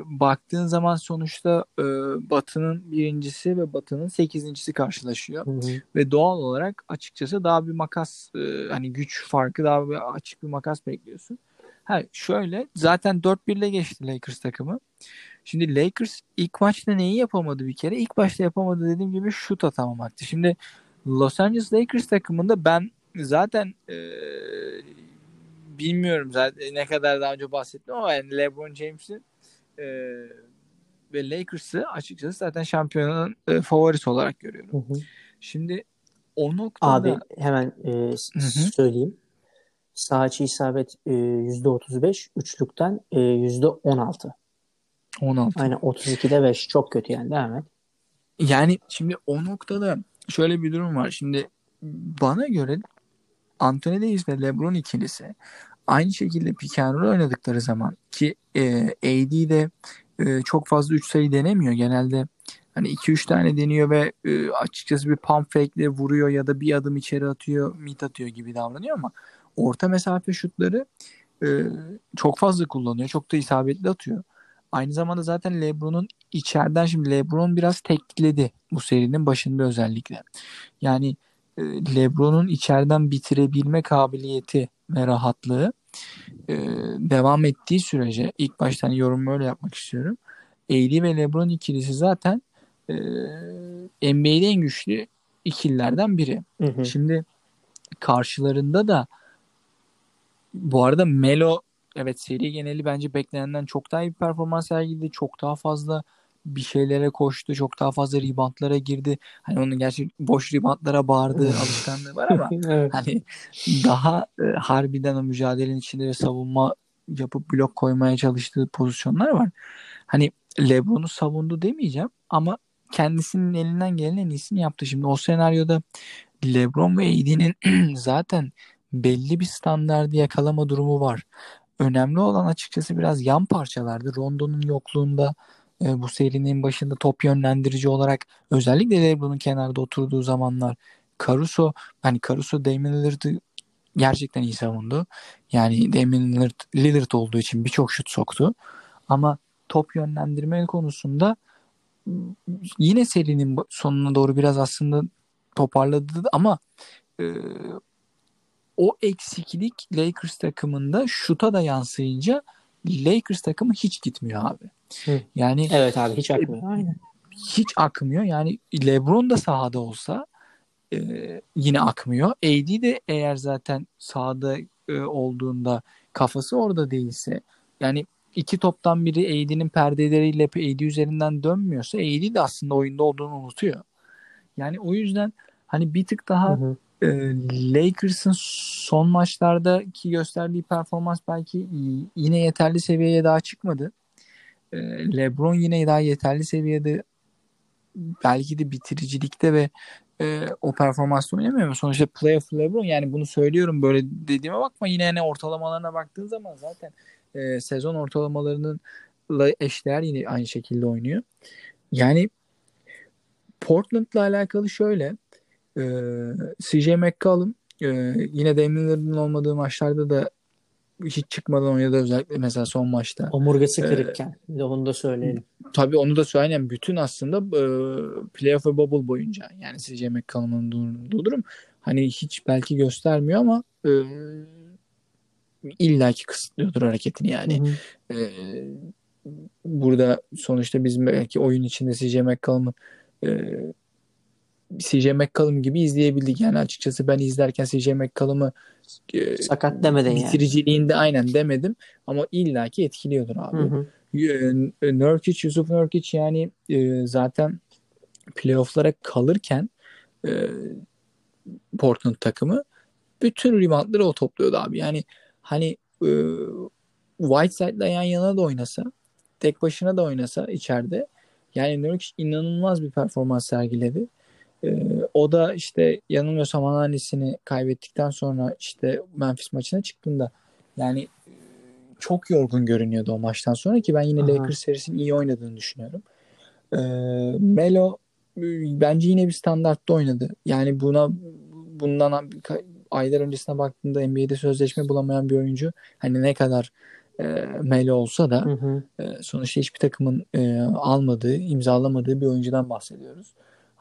baktığın zaman sonuçta e, Batı'nın birincisi ve Batı'nın sekizincisi karşılaşıyor. Hı hı. Ve doğal olarak açıkçası daha bir makas e, hani güç farkı daha bir açık bir makas bekliyorsun. Ha şöyle zaten 4-1 ile geçti Lakers takımı. Şimdi Lakers ilk maçta neyi yapamadı bir kere? İlk başta yapamadı dediğim gibi şut atamamaktı. Şimdi Los Angeles Lakers takımında ben zaten e, bilmiyorum zaten ne kadar daha önce bahsettim ama yani LeBron James'in e, ve Lakers'ı açıkçası zaten şampiyonun e, favorisi olarak görüyorum. Hı hı. Şimdi o noktada Abi hemen e, söyleyeyim. Sağ içi isabet e, %35, üçlükten e, %16. 16. Aynen 32'de 5 çok kötü yani devam et. Yani şimdi o noktada şöyle bir durum var. Şimdi bana göre Anthony Davis ve LeBron ikilisi aynı şekilde pick and roll oynadıkları zaman ki e, AD de e, çok fazla 3 sayı denemiyor. Genelde hani 2-3 tane deniyor ve e, açıkçası bir pump fake ile vuruyor ya da bir adım içeri atıyor, mid atıyor gibi davranıyor ama orta mesafe şutları e, çok fazla kullanıyor. Çok da isabetli atıyor. Aynı zamanda zaten LeBron'un içeriden şimdi LeBron biraz tekledi bu serinin başında özellikle. Yani LeBron'un içeriden bitirebilme kabiliyeti ve rahatlığı e, devam ettiği sürece ilk baştan hani yorum böyle yapmak istiyorum. AD ve LeBron ikilisi zaten e, NBA'de en güçlü ikililerden biri. Hı hı. Şimdi karşılarında da bu arada Melo evet seri geneli bence beklenenden çok daha iyi bir performans sergiledi. Çok daha fazla bir şeylere koştu. Çok daha fazla ribantlara girdi. Hani onun gerçi boş ribantlara bağırdığı alışkanlığı var ama evet. hani daha e, harbiden o mücadelenin içinde ve savunma yapıp blok koymaya çalıştığı pozisyonlar var. Hani LeBron'u savundu demeyeceğim ama kendisinin elinden gelen en iyisini yaptı. Şimdi o senaryoda LeBron ve AD'nin zaten belli bir standardı yakalama durumu var. Önemli olan açıkçası biraz yan parçalardı. Rondo'nun yokluğunda e, bu serinin başında top yönlendirici olarak özellikle LeBron'un kenarda oturduğu zamanlar Caruso hani Caruso Damian Lillard'ı gerçekten iyi savundu. Yani Damian Lillard, Lillard olduğu için birçok şut soktu. Ama top yönlendirme konusunda yine serinin sonuna doğru biraz aslında toparladı ama e, o eksiklik Lakers takımında şuta da yansıyınca Lakers takımı hiç gitmiyor abi. Hı. Yani Evet abi hiç akmıyor. Aynen. hiç akmıyor. Yani LeBron da sahada olsa e, yine akmıyor. AD de eğer zaten sahada e, olduğunda kafası orada değilse yani iki toptan biri AD'nin perdeleriyle AD üzerinden dönmüyorsa AD de aslında oyunda olduğunu unutuyor. Yani o yüzden hani bir tık daha Hı hı. e, Lakers'ın son maçlardaki gösterdiği performans belki yine yeterli seviyeye daha çıkmadı. E, LeBron yine daha yeterli seviyede belki de bitiricilikte ve e, o performansla oynamıyor mu? Sonuçta playoff LeBron yani bunu söylüyorum böyle dediğime bakma yine hani ortalamalarına baktığın zaman zaten e, sezon ortalamalarının eşdeğer yine aynı şekilde oynuyor. Yani Portland'la alakalı şöyle e, CJ McCollum e, yine Damian Lillard'ın olmadığı maçlarda da hiç çıkmadan oynadı özellikle mesela son maçta. Omurgası kırıkken. Bir de onu da söyleyelim. Tabii onu da söyleyeyim. Bütün aslında e, playoff ve bubble boyunca yani CJ McCollum'un durduğu durum hani hiç belki göstermiyor ama e, illaki kısıtlıyordur hareketini yani. Hı hı. E, burada sonuçta biz belki oyun içinde CJ McCollum'un e, CJ McCollum gibi izleyebildik. Yani açıkçası ben izlerken CJ McCollum'u e, Sakat demedin yani. bitiriciliğinde aynen demedim ama illaki etkiliyordur abi. Hı hı. E, Nurkic, Yusuf Nurkic yani e, zaten playofflara kalırken e, Portland takımı bütün reboundları o topluyordu abi. Yani hani e, Whiteside'la yan yana da oynasa tek başına da oynasa içeride yani Nurkic inanılmaz bir performans sergiledi. Ee, o da işte yanılmıyorsam anneannesini kaybettikten sonra işte Memphis maçına çıktığında yani e, çok yorgun görünüyordu o maçtan sonra ki ben yine Aha. Lakers serisinin iyi oynadığını düşünüyorum. Ee, Melo e, bence yine bir standartta oynadı. Yani buna bundan aylar öncesine baktığında NBA'de sözleşme bulamayan bir oyuncu hani ne kadar e, Melo olsa da Hı hı. e, sonuçta hiçbir takımın e, almadığı, imzalamadığı bir oyuncudan bahsediyoruz.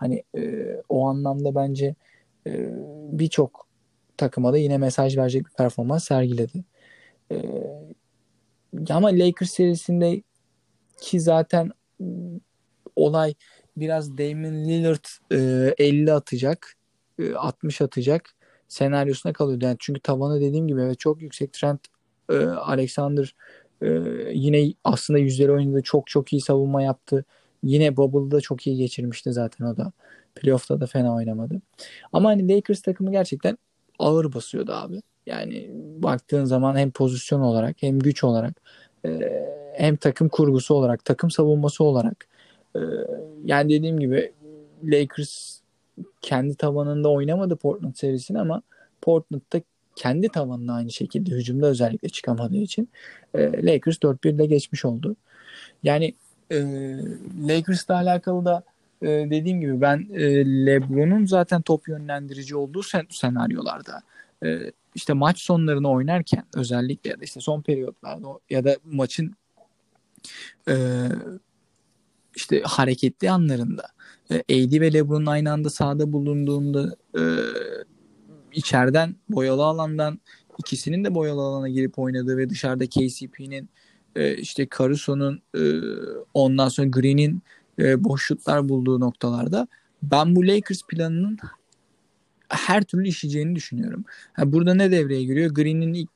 Hani e, o anlamda bence e, birçok takıma da yine mesaj verecek bir performans sergiledi. E, ama Lakers serisinde ki zaten olay biraz Damian Lillard e, 50 atacak, e, 60 atacak senaryosuna kalıyordu. Yani çünkü tavanı dediğim gibi evet çok yüksek Trent e, Alexander e, yine aslında yüzleri oynadı. Çok çok iyi savunma yaptı. Yine Bubble'da çok iyi geçirmişti zaten o da. Playoff'ta da fena oynamadı. Ama hani Lakers takımı gerçekten ağır basıyordu abi. Yani baktığın zaman hem pozisyon olarak hem güç olarak e, hem takım kurgusu olarak takım savunması olarak e, yani dediğim gibi Lakers kendi tavanında oynamadı Portland serisini ama Portland'da kendi tavanına aynı şekilde hücumda özellikle çıkamadığı için e, Lakers 4-1 ile geçmiş oldu. Yani e, Lakers'la alakalı da e, dediğim gibi ben e, LeBron'un zaten top yönlendirici olduğu sen, senaryolarda e, işte maç sonlarını oynarken özellikle ya da işte son periyotlarda ya da maçın e, işte hareketli anlarında e, AD ve LeBron'un aynı anda sahada bulunduğunda e, içeriden boyalı alandan ikisinin de boyalı alana girip oynadığı ve dışarıda KCP'nin e, işte Caruso'nun e, ondan sonra Green'in e, boş bulduğu noktalarda ben bu Lakers planının her türlü işleyeceğini düşünüyorum. Yani burada ne devreye giriyor? Green'in ilk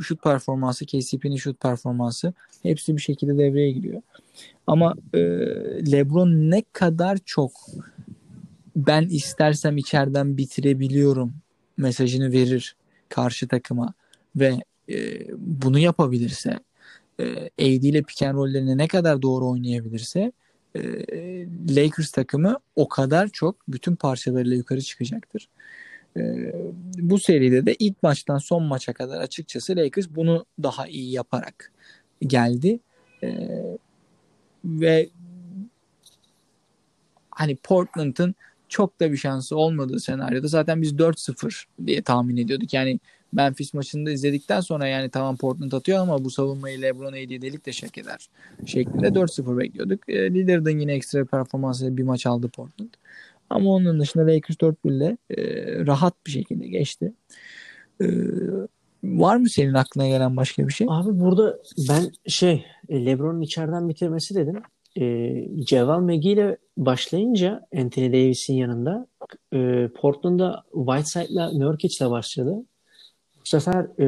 şut performansı, KCP'nin şut performansı hepsi bir şekilde devreye giriyor. Ama e, LeBron ne kadar çok ben istersem içeriden bitirebiliyorum mesajını verir karşı takıma ve e, bunu yapabilirse AD ile pick and roll'lerini ne kadar doğru oynayabilirse e, Lakers takımı o kadar çok bütün parçalarıyla yukarı çıkacaktır. E, bu seride de ilk maçtan son maça kadar açıkçası Lakers bunu daha iyi yaparak geldi. E, ve hani Portland'ın çok da bir şansı olmadığı senaryoda zaten biz 4-0 diye tahmin ediyorduk. Yani Memphis maçında izledikten sonra yani tamam Portland atıyor ama bu savunmayı LeBron AD delik de şek eder şeklinde 4-0 bekliyorduk. E, Lillard'ın yine ekstra performansıyla bir maç aldı Portland. Ama onun dışında Lakers 4 ile e, rahat bir şekilde geçti. E, var mı senin aklına gelen başka bir şey? Abi burada ben şey LeBron'un içeriden bitirmesi dedim. E, Ceval McGee ile başlayınca Anthony Davis'in yanında e, Portland'da Whiteside'la Nurkic'le başladı. Sefer e,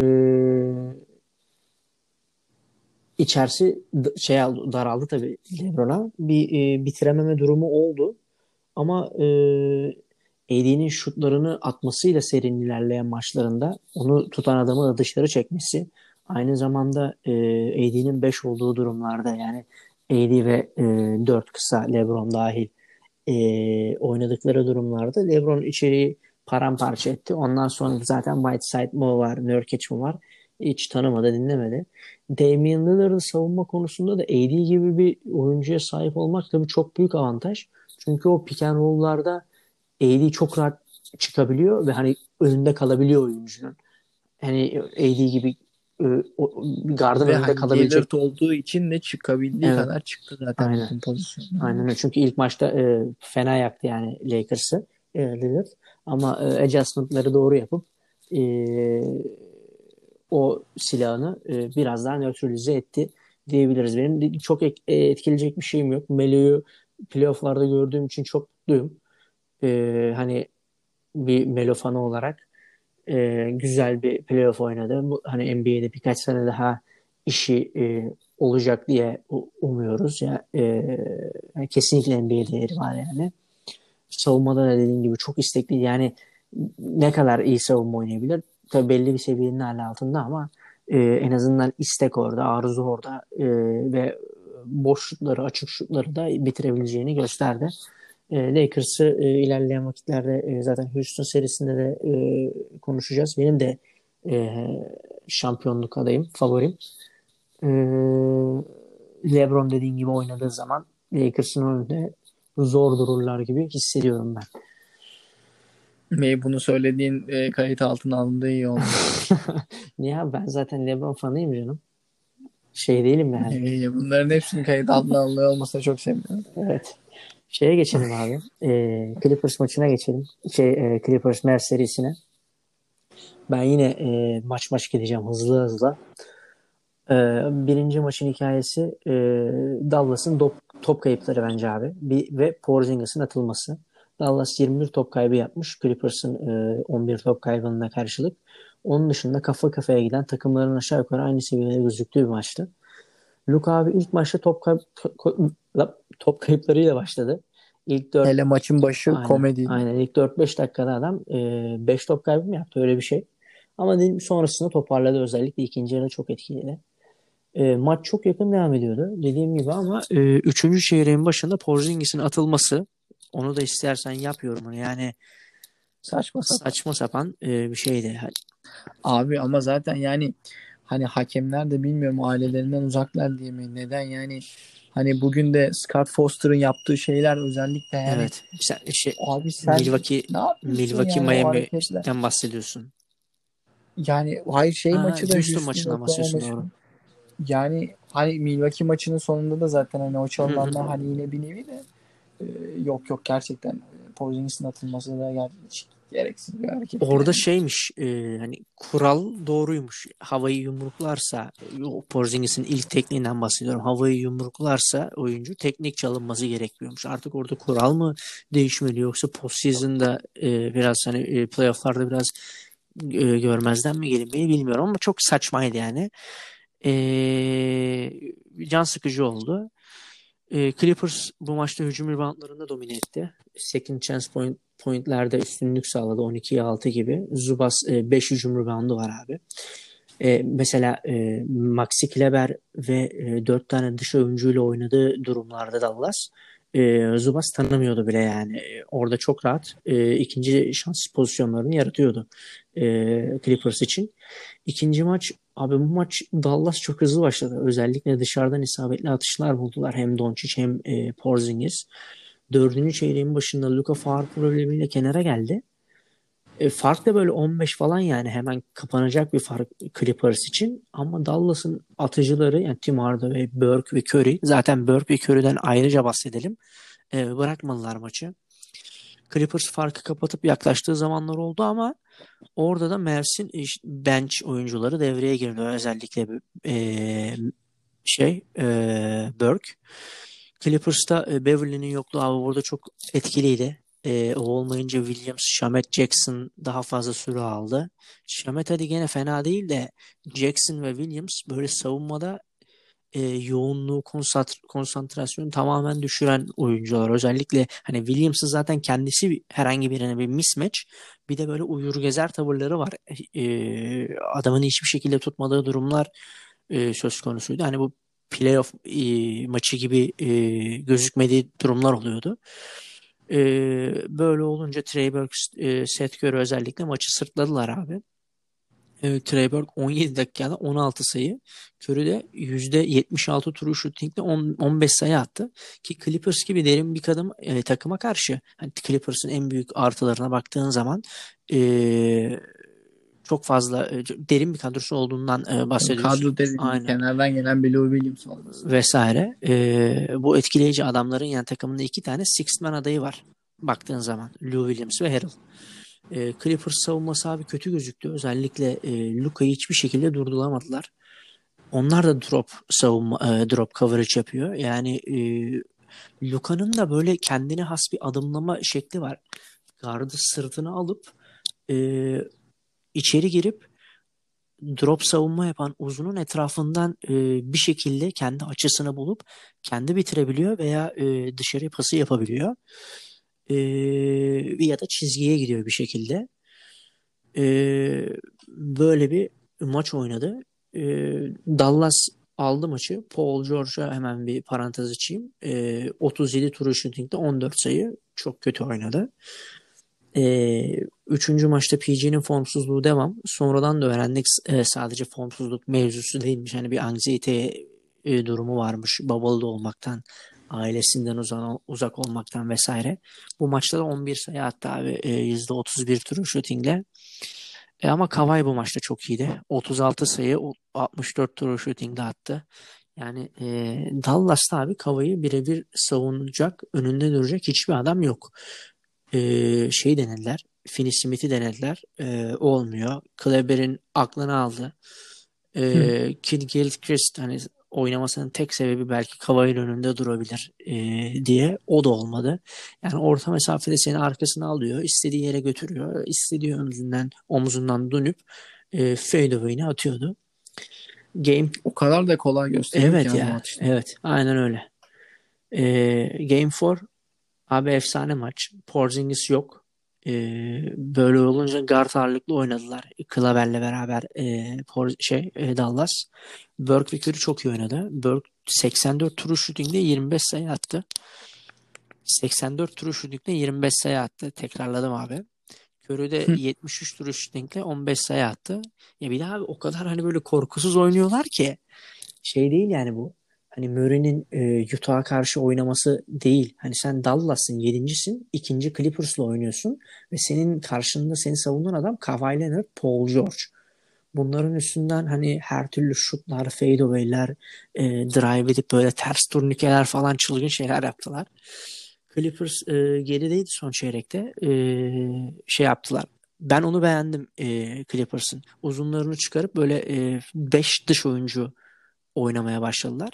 içerisi şey daraldı tabii LeBron'a. Bir e, bitirememe durumu oldu. Ama e, AD'nin şutlarını atmasıyla serinin ilerleyen maçlarında onu tutan adamı dışarı çekmesi aynı zamanda e, AD'nin 5 olduğu durumlarda yani AD ve e, 4 kısa LeBron dahil e, oynadıkları durumlarda LeBron içeriği paramparça etti. Ondan sonra zaten Whiteside mı var, Nurkic mi var hiç tanımadı, dinlemedi. Damian Lillard'ın savunma konusunda da AD gibi bir oyuncuya sahip olmak tabii çok büyük avantaj. Çünkü o pick and roll'larda AD çok rahat çıkabiliyor ve hani önünde kalabiliyor oyuncunun. Hani AD gibi e, gardın önünde hani kalabilecek. olduğu için de çıkabildiği evet. kadar çıktı zaten Aynen. pozisyonda. Aynen öyle. Çünkü ilk maçta e, fena yaktı yani Lakers'ı e, Lillard. Ama e, adjustment'ları doğru yapıp e, o silahını e, biraz daha nötralize etti diyebiliriz. Benim çok e, etkileyecek bir şeyim yok. Melo'yu playofflarda gördüğüm için çok mutluyum. E, hani bir Melo fanı olarak e, güzel bir playoff oynadı. Bu, hani NBA'de birkaç sene daha işi e, olacak diye umuyoruz. Ya e, yani kesinlikle NBA değeri var yani. Savunmada da dediğim gibi çok istekli. Yani ne kadar iyi savunma oynayabilir? Tabii belli bir seviyenin hala altında ama e, en azından istek orada, arzu orada e, ve boş şutları, açık şutları da bitirebileceğini gösterdi. E, Lakers'ı e, ilerleyen vakitlerde e, zaten Houston serisinde de e, konuşacağız. Benim de e, şampiyonluk adayım, favorim. E, LeBron dediğin gibi oynadığı zaman Lakers'ın önünde zor dururlar gibi hissediyorum ben. Ve bunu söylediğin e, kayıt altına alındığı iyi oldu. Niye Ben zaten LeBron fanıyım canım. Şey değilim yani. E, bunların hepsinin kayıt altına alındığı olmasına çok seviniyorum. Evet. Şeye geçelim abi. E, Clippers maçına geçelim. Şey, e, Clippers Mavs serisine. Ben yine e, maç maç gideceğim hızlı hızlı. E, birinci maçın hikayesi e, Dallas'ın top, kayıpları bence abi. Bir, ve Porzingis'in atılması. Dallas 21 top kaybı yapmış. Clippers'ın e, 11 top kaybına karşılık. Onun dışında kafa kafaya giden takımların aşağı yukarı aynı seviyede gözüktüğü bir maçtı. Luke abi ilk maçta top, kayıp, top kayıplarıyla başladı. İlk 4 Hele maçın başı aynen, komedi. Aynen ilk 4-5 dakikada adam 5 e, top kaybı mı yaptı öyle bir şey. Ama sonrasında toparladı özellikle ikinci yarı çok etkiliydi. E, maç çok yakın devam ediyordu dediğim gibi ama e, üçüncü çeyreğin başında Porzingis'in atılması onu da istersen yap yorumunu yani Saçma sapan. saçma sapan e, bir şeydi. Abi ama zaten yani hani hakemler de bilmiyorum ailelerinden uzaklar diye mi neden yani hani bugün de Scott Foster'ın yaptığı şeyler özellikle yani Evet. Sen, şey, abi sen Milwaukee Milwaukee yani Miami'den bahsediyorsun. Yani hayır şey Ha, maçı da Houston Houston maçından bahsediyorsun doğru. Yani hani Milwaukee maçının sonunda da zaten hani o çalınanlar hani yine bir nevi de e, yok yok gerçekten e, Porzingis'in atılması da hiç gereksiz bir hareket Orada yani. şeymiş e, hani kural doğruymuş. Havayı yumruklarsa Porzingis'in ilk tekniğinden bahsediyorum. Havayı yumruklarsa oyuncu teknik çalınması gerekiyormuş. Artık orada kural mı değişmeli yoksa postseason'da e, biraz hani e, playoff'larda biraz e, görmezden mi gelinmeyi bilmiyorum ama çok saçmaydı yani. E, can sıkıcı oldu. E, Clippers bu maçta hücum reboundlarında domine etti. Second chance point, pointlerde üstünlük sağladı 12'ye 6 gibi. Zubas 5 hücum reboundu var abi. E, mesela e, Maxi Kleber ve e, 4 tane dış oyuncuyla oynadığı durumlarda Dallas e, Zubas tanımıyordu bile yani. E, orada çok rahat e, ikinci şans pozisyonlarını yaratıyordu e, Clippers için. İkinci maç abi bu maç Dallas çok hızlı başladı. Özellikle dışarıdan isabetli atışlar buldular. Hem Doncic hem e, Porzingis. Dördüncü çeyreğin başında Luka faul problemiyle kenara geldi. E, fark da böyle 15 falan yani hemen kapanacak bir fark Clippers için. Ama Dallas'ın atıcıları yani Tim Hardaway, Burke ve Curry zaten Burke ve Curry'den ayrıca bahsedelim. E, bırakmadılar maçı. Clippers farkı kapatıp yaklaştığı zamanlar oldu ama orada da Mavs'in iş- bench oyuncuları devreye girdi. Özellikle e, şey e, Burke. Clippers'ta e, Beverly'nin yokluğu abi burada çok etkiliydi. E, o olmayınca Williams, Shamet Jackson daha fazla süre aldı. Shamet hadi gene fena değil de Jackson ve Williams böyle savunmada e, yoğunluğu, konsantr- konsantrasyonu tamamen düşüren oyuncular. Özellikle hani Williams'ın zaten kendisi herhangi birine bir mismatch. Bir de böyle uyur gezer tavırları var. E, adamın hiçbir şekilde tutmadığı durumlar e, söz konusuydu. Hani bu playoff e, maçı gibi e, gözükmediği durumlar oluyordu. E, böyle olunca Trey Burks, e, Seth Curry özellikle maçı sırtladılar abi. E, Trey Burke 17 dakikada 16 sayı. Curry de %76 true shooting'de 10, 15 sayı attı. Ki Clippers gibi derin bir kadın e, takıma karşı hani Clippers'ın en büyük artılarına baktığın zaman e, çok fazla e, derin bir kadrosu olduğundan e, bahsediyoruz. Kadro Aynen. kenardan gelen bir Lou Williams olması. vesaire. E, bu etkileyici adamların yani takımında iki tane sixth man adayı var. Baktığın zaman Lou Williams ve Harrell. E, Clippers savunması abi kötü gözüktü. Özellikle e, Luka'yı hiçbir şekilde durduramadılar. Onlar da drop savunma e, drop coverage yapıyor. Yani e, Luka'nın da böyle kendine has bir adımlama şekli var. Gardı sırtına alıp e, içeri girip drop savunma yapan uzunun etrafından e, bir şekilde kendi açısını bulup kendi bitirebiliyor veya e, dışarı pası yapabiliyor. E, ya da çizgiye gidiyor bir şekilde. E, böyle bir maç oynadı. E, Dallas aldı maçı. Paul George'a hemen bir parantez açayım. E, 37 true shooting'de 14 sayı. Çok kötü oynadı. E, üçüncü maçta PG'nin formsuzluğu devam. Sonradan da öğrendik e, sadece formsuzluk mevzusu değilmiş. Hani bir anksiyete e, durumu varmış. Bubble'da olmaktan, ailesinden uzak, uzak olmaktan vesaire. Bu maçta da 11 sayı attı abi. E, %31 true shootingle. E, ama Kawhi bu maçta çok iyiydi. 36 sayı, 64 true shooting'de attı. Yani e, Dallas'ta abi Kawhi'yi birebir savunacak, önünde duracak hiçbir adam yok. E, şey denediler, Finney Smith'i denediler. E, olmuyor. Kleber'in aklını aldı. E, Kid Gilchrist hani oynamasının tek sebebi belki Kawhi'nin önünde durabilir e, diye. O da olmadı. Yani orta mesafede seni arkasına alıyor. istediği yere götürüyor. istediği omzundan, omzundan dönüp e, fadeaway'ini atıyordu. Game O kadar da kolay gösteriyor Evet ki ya. yani. Evet. Aynen öyle. Ee, Game 4 abi efsane maç. Porzingis yok. E, böyle olunca guard ağırlıklı oynadılar. Klaver'le beraber e, şey e, Dallas. Burke ve Curry çok iyi oynadı. Burke 84 turu shooting'de 25 sayı attı. 84 turu shooting'de 25 sayı attı. Tekrarladım abi. Curry de 73 turu shooting'le 15 sayı attı. Ya bir daha o kadar hani böyle korkusuz oynuyorlar ki şey değil yani bu. Hani Murray'nin e, Utah'a karşı oynaması değil. Hani sen Dallas'ın yedincisin. ikinci Clippers'la oynuyorsun. Ve senin karşında seni savunan adam Kawhi Leonard, Paul George. Bunların üstünden hani her türlü şutlar, fadeaway'ler, e, drive edip böyle ters turnikeler falan çılgın şeyler yaptılar. Clippers e, gerideydi son çeyrekte. E, şey yaptılar. Ben onu beğendim e, Clippers'ın. Uzunlarını çıkarıp böyle 5 e, dış oyuncu oynamaya başladılar.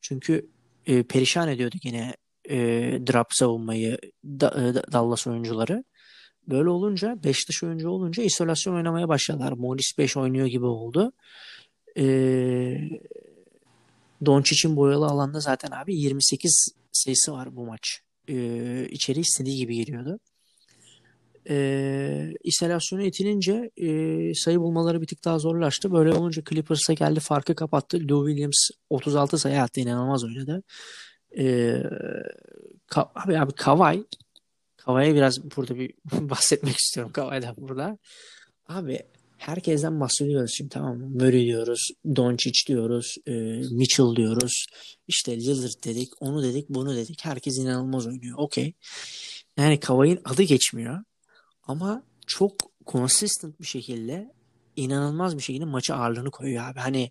Çünkü e, perişan ediyordu yine e, drop savunmayı da, e, Dallas oyuncuları. Böyle olunca 5 dış oyuncu olunca isolasyon oynamaya başladılar. Morris 5 oynuyor gibi oldu. E, Doncic'in boyalı alanda zaten abi 28 sayısı var bu maç. E, içeri istediği gibi giriyordu e, isolasyona itilince e, sayı bulmaları bir tık daha zorlaştı. Böyle olunca Clippers'a geldi farkı kapattı. Lou Williams 36 sayı attı inanılmaz oynadı. E, ka, abi, abi Kawhi Kawhi'ye biraz burada bir bahsetmek istiyorum Kawhi'den burada. Abi herkesten bahsediyoruz şimdi tamam mı? Murray diyoruz, Doncic diyoruz, e, Mitchell diyoruz. İşte Lillard dedik, onu dedik, bunu dedik. Herkes inanılmaz oynuyor. Okey. Yani Kawhi'nin adı geçmiyor. Ama çok consistent bir şekilde inanılmaz bir şekilde maçı ağırlığını koyuyor abi. Hani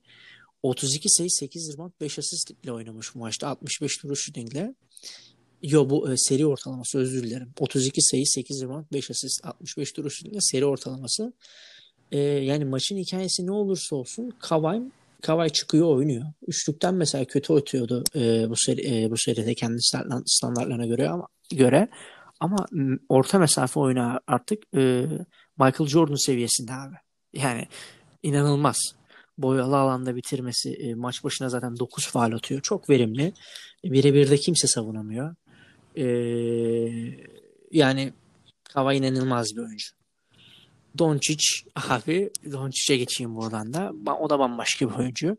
32 sayı 8 rebound 5 asistle oynamış bu maçta 65 turu shootingle. Yo bu e, seri ortalaması özür dilerim. 32 sayı 8 rebound 5 asist 65 turu shootingle seri ortalaması. E, yani maçın hikayesi ne olursa olsun Kawhi Kawhi çıkıyor oynuyor. Üçlükten mesela kötü atıyordu e, bu seri e, bu seride kendi standartlarına göre ama göre ama orta mesafe oyunu artık e, Michael Jordan seviyesinde abi. Yani inanılmaz. Boyalı alanda bitirmesi e, maç başına zaten 9 faal atıyor. Çok verimli. Birebir de kimse savunamıyor. E, yani Kava inanılmaz bir oyuncu. Doncic abi Doncic'e geçeyim buradan da. O da bambaşka bir oyuncu.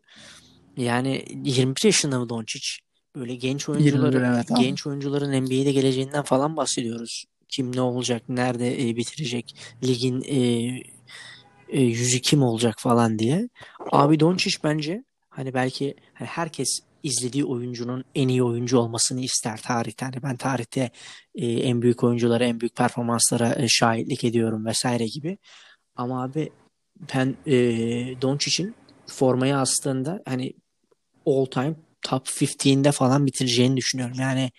Yani 21 yaşında mı Doncic? Böyle genç oyuncuları evet, genç oyuncuların NBA'de geleceğinden falan bahsediyoruz. Kim ne olacak, nerede e, bitirecek, ligin e, e, yüzü kim olacak falan diye. Abi Doncic bence hani belki hani herkes izlediği oyuncunun en iyi oyuncu olmasını ister tarihte. Hani ben tarihte e, en büyük oyunculara, en büyük performanslara e, şahitlik ediyorum vesaire gibi. Ama abi ben e, Doncic'in formayı aslında hani all time top 15'de falan bitireceğini düşünüyorum. Yani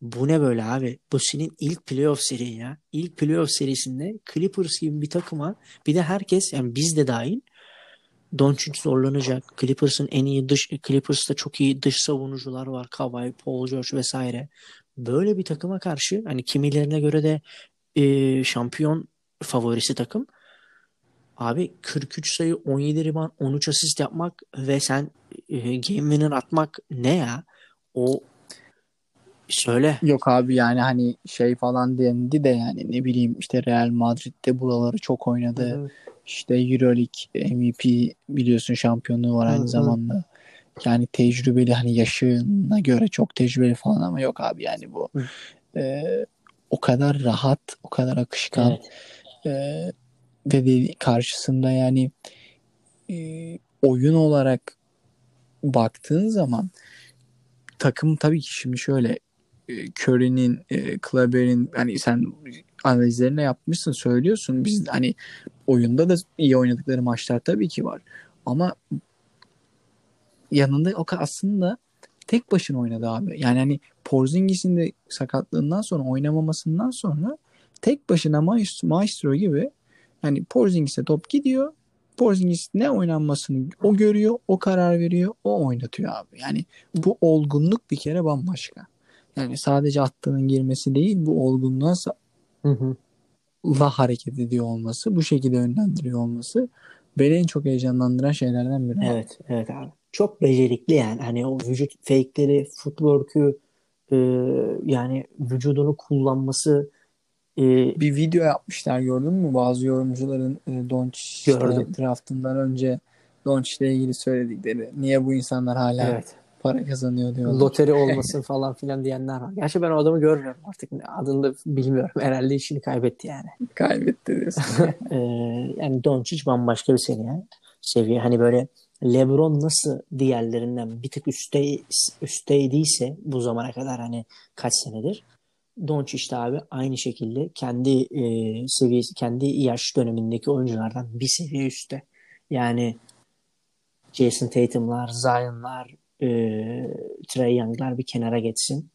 bu ne böyle abi? Bu senin ilk playoff serin ya. İlk playoff serisinde Clippers gibi bir takıma bir de herkes yani biz de dahil Doncic zorlanacak. Clippers'ın en iyi dış Clippers'ta çok iyi dış savunucular var. Kawhi, Paul George vesaire. Böyle bir takıma karşı hani kimilerine göre de e, şampiyon favorisi takım. Abi 43 sayı 17 rebound 13 asist yapmak ve sen e, game winner atmak ne ya? O söyle. Yok abi yani hani şey falan dendi de yani ne bileyim işte Real Madrid'de buraları çok oynadı. Hı-hı. İşte Euroleague MVP biliyorsun şampiyonluğu var aynı Hı-hı. zamanda. Yani tecrübeli hani yaşına göre çok tecrübeli falan ama yok abi yani bu. E, o kadar rahat, o kadar akışkan. Evet. E, ve de karşısında yani e, oyun olarak baktığın zaman takım tabii ki şimdi şöyle e, Curry'nin, e, Kleber'in hani sen analizlerini yapmışsın söylüyorsun. Biz hani oyunda da iyi oynadıkları maçlar tabii ki var. Ama yanında o aslında tek başına oynadı abi. Yani hani Porzingis'in de sakatlığından sonra oynamamasından sonra tek başına maestro, maestro gibi yani Porzingis'e top gidiyor. Porzingis ne oynanmasını o görüyor, o karar veriyor, o oynatıyor abi. Yani bu olgunluk bir kere bambaşka. Yani sadece attığının girmesi değil, bu olgunluğa hı hı. la hareket ediyor olması, bu şekilde yönlendiriyor olması beni en çok heyecanlandıran şeylerden biri. Evet, evet abi. Çok becerikli yani. Hani o vücut fake'leri, footwork'ü e, yani vücudunu kullanması e, Bir video yapmışlar gördün mü? Bazı yorumcuların e, Doncic Gördüm. draftından önce Doncic ile ilgili söyledikleri. Niye bu insanlar hala evet para kazanıyor diyorlar. loteri olmasın falan filan diyenler var. Gerçi ben o adamı görmüyorum artık. Adını da bilmiyorum. Herhalde işini kaybetti yani. Kaybetti diyorsun. Ee, yani Doncic bambaşka bir seviye. Seviye. Hani böyle LeBron nasıl diğerlerinden bir tık üstte üstteydiyse bu zamana kadar hani kaç senedir Doncic de abi aynı şekilde kendi e, seviyesi kendi yaş dönemindeki oyunculardan bir seviye üstte. Yani Jason Tatum'lar, Zion'lar, e, Trey Young'lar bir kenara geçsin.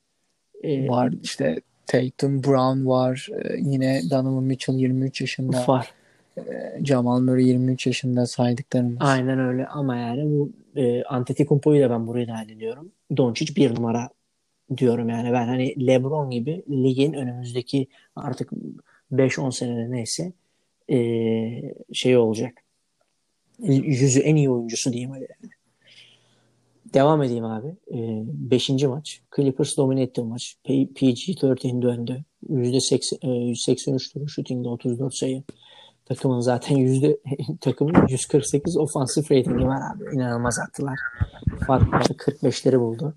E, var işte Tatum, Brown var. E, yine Donovan Mitchell 23 yaşında. var. E, Jamal Murray 23 yaşında saydıklarımız. Aynen öyle ama yani bu e, Antetokounmpo'yu da ben buraya dahil ediyorum. Doncic bir numara diyorum yani ben hani LeBron gibi ligin önümüzdeki artık 5-10 senede neyse e, şey olacak. Yüzü en iyi oyuncusu diyeyim öyle yani. Devam edeyim abi. E, beşinci maç. Clippers domine etti maç. PG-13 döndü. %80, e, 183 turu shooting'de 34 sayı. Takımın zaten yüzde takımın 148 ofansif ratingi var abi. İnanılmaz attılar. Farkları 45'leri buldu.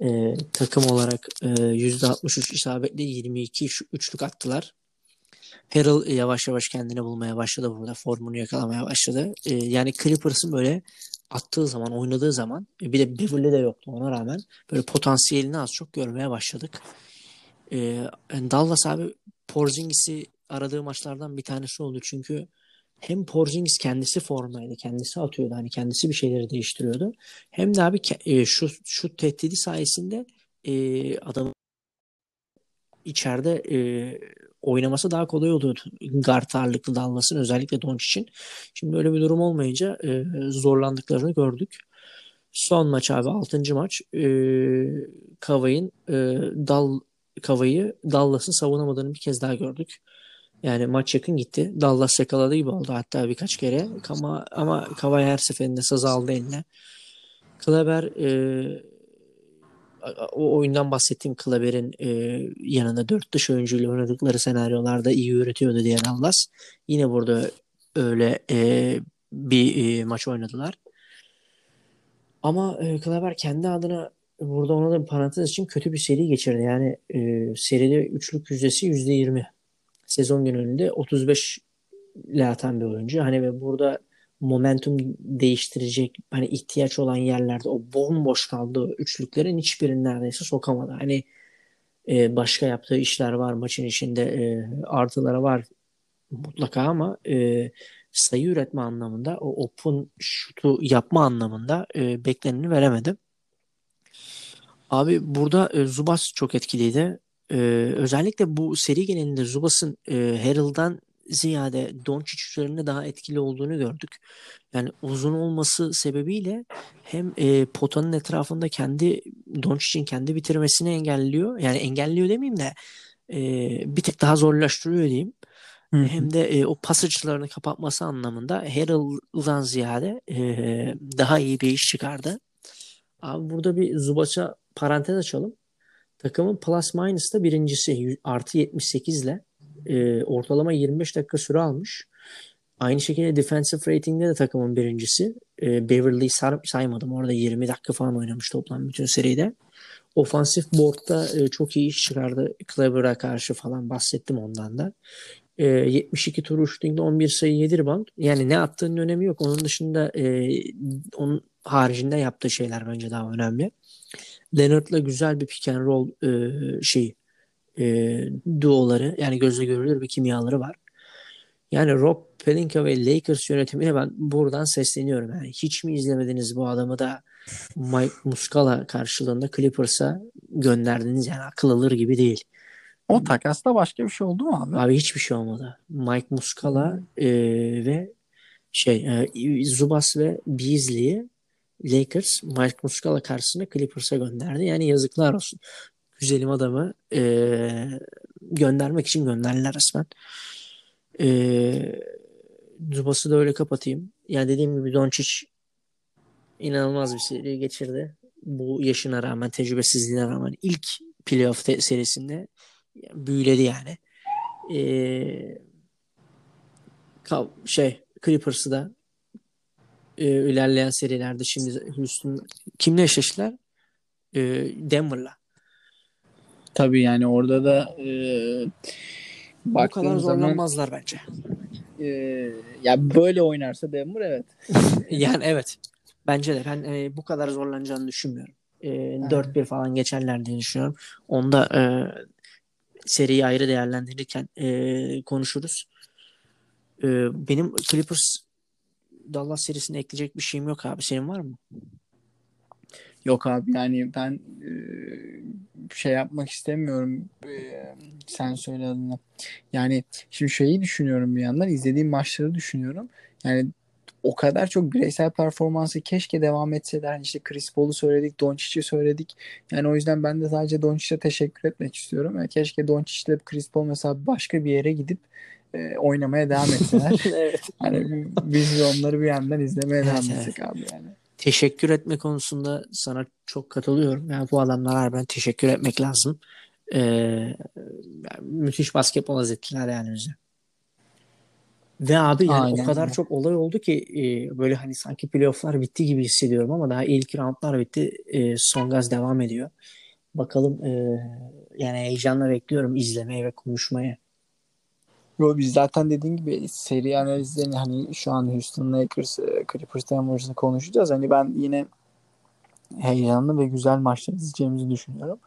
E, takım olarak e, %63 isabetle 22 üçlük attılar. Harrell yavaş yavaş kendini bulmaya başladı burada. Formunu yakalamaya başladı. E, yani Clippers'ın böyle attığı zaman, oynadığı zaman bir de Beverly de yoktu ona rağmen böyle potansiyelini az çok görmeye başladık. E, Dallas abi Porzingis'i aradığı maçlardan bir tanesi oldu. Çünkü hem Porzingis kendisi formdaydı, kendisi atıyordu, hani kendisi bir şeyleri değiştiriyordu. Hem de abi e, şu şu tehdidi sayesinde e, adam içeride e, oynaması daha kolay oluyordu. Guard ağırlıklı Dallas'ın özellikle Doncic'in. Şimdi öyle bir durum olmayınca e, zorlandıklarını gördük. Son maç abi 6. maç e, Kavay'ın e, Dal Kavay'ı Dallas'ın savunamadığını bir kez daha gördük. Yani maç yakın gitti. Dallas yakaladı gibi oldu hatta birkaç kere. Ama, ama Kavay her seferinde saz aldı eline. Kleber e, o oyundan bahsettiğim Kleber'in e, yanında dört dış oyuncuyla oynadıkları senaryolarda iyi üretiyordu diye Dallas. Yine burada öyle e, bir e, maç oynadılar. Ama e, Kleber kendi adına burada ona da bir parantez için kötü bir seri geçirdi. Yani e, seride üçlük yüzdesi yüzde yirmi sezon genelinde 35 ile atan bir oyuncu. Hani ve burada momentum değiştirecek hani ihtiyaç olan yerlerde o bomboş kaldığı üçlüklerin hiçbirini neredeyse sokamadı. Hani e, başka yaptığı işler var maçın içinde e, artıları var mutlaka ama e, sayı üretme anlamında o open şutu yapma anlamında e, bekleneni veremedi. Abi burada e, Zubas çok etkiliydi. Ee, özellikle bu seri genelinde Zubas'ın e, Harrell'dan ziyade Doncic üzerinde daha etkili olduğunu gördük. Yani uzun olması sebebiyle hem e, potanın etrafında kendi Doncic'in kendi bitirmesini engelliyor. Yani engelliyor demeyeyim de e, bir tık daha zorlaştırıyor diyeyim. Hı-hı. Hem de e, o pas açılarını kapatması anlamında Harrell'dan ziyade e, daha iyi bir iş çıkardı. Abi burada bir Zubac'a parantez açalım. Takımın plus minus da birincisi artı 78 ile e, ortalama 25 dakika süre almış. Aynı şekilde defensive rating'de de takımın birincisi. E, Beverly'yi saymadım. Orada 20 dakika falan oynamış toplam bütün seride. Ofansif board'da e, çok iyi iş çıkardı. Clever'a karşı falan bahsettim ondan da. E, 72 tur shooting'de 11 sayı 7 rebound. Yani ne attığının önemi yok. Onun dışında e, onun haricinde yaptığı şeyler bence daha önemli. Leonard'la güzel bir pick and roll e, şey e, duoları yani gözle görülür bir kimyaları var. Yani Rob Pelinka ve Lakers yönetimine ben buradan sesleniyorum. Yani hiç mi izlemediniz bu adamı da Mike Muscala karşılığında Clippers'a gönderdiniz yani akıl alır gibi değil. O takasta başka bir şey oldu mu abi? Abi hiçbir şey olmadı. Mike Muscala e, ve şey e, Zubas ve Beasley'i Lakers Mike Muscala karşısında Clippers'a gönderdi. Yani yazıklar olsun. Güzelim adamı e, göndermek için gönderdiler resmen. E, Zubas'ı da öyle kapatayım. Yani dediğim gibi Doncic inanılmaz bir seri geçirdi. Bu yaşına rağmen, tecrübesizliğine rağmen ilk playoff serisinde büyüledi yani. e, şey Clippers'ı da e, ilerleyen serilerde şimdi Houston kimle eşleştiler? E, Denver'la. Tabii yani orada da e, bu kadar zorlanmazlar zaman, bence. E, ya böyle oynarsa Denver evet. yani evet. Bence de ben e, bu kadar zorlanacağını düşünmüyorum. E, 4-1 falan geçerler diye düşünüyorum. Onda e, seriyi ayrı değerlendirirken e, konuşuruz. E, benim Clippers Dallas serisine ekleyecek bir şeyim yok abi. Senin var mı? Yok abi yani ben e, şey yapmak istemiyorum. E, sen söyle adını. Yani şimdi şeyi düşünüyorum bir yandan. izlediğim maçları düşünüyorum. Yani o kadar çok bireysel performansı keşke devam etseler. Hani işte Chris Paul'u söyledik, Doncic'i söyledik. Yani o yüzden ben de sadece Doncic'e teşekkür etmek istiyorum. Yani keşke Doncic'le Chris Paul mesela başka bir yere gidip e, oynamaya devam etseler. evet. Hani biz de onları bir yandan izlemeye evet, devam etsek evet. abi yani. Teşekkür etme konusunda sana çok katılıyorum. Yani bu adamlara ben teşekkür etmek lazım. Ee, yani müthiş basketbol izlettiler yani bize. Ve abi yani Aynen. o kadar çok olay oldu ki e, böyle hani sanki playofflar bitti gibi hissediyorum ama daha ilk roundlar bitti. E, son gaz devam ediyor. Bakalım e, yani heyecanla bekliyorum izlemeye ve konuşmaya. Yo, biz zaten dediğin gibi seri analizlerini hani şu an Houston Lakers, e, Clippers Denver'ını konuşacağız. Hani ben yine heyecanlı ve güzel maçlar izleyeceğimizi düşünüyorum.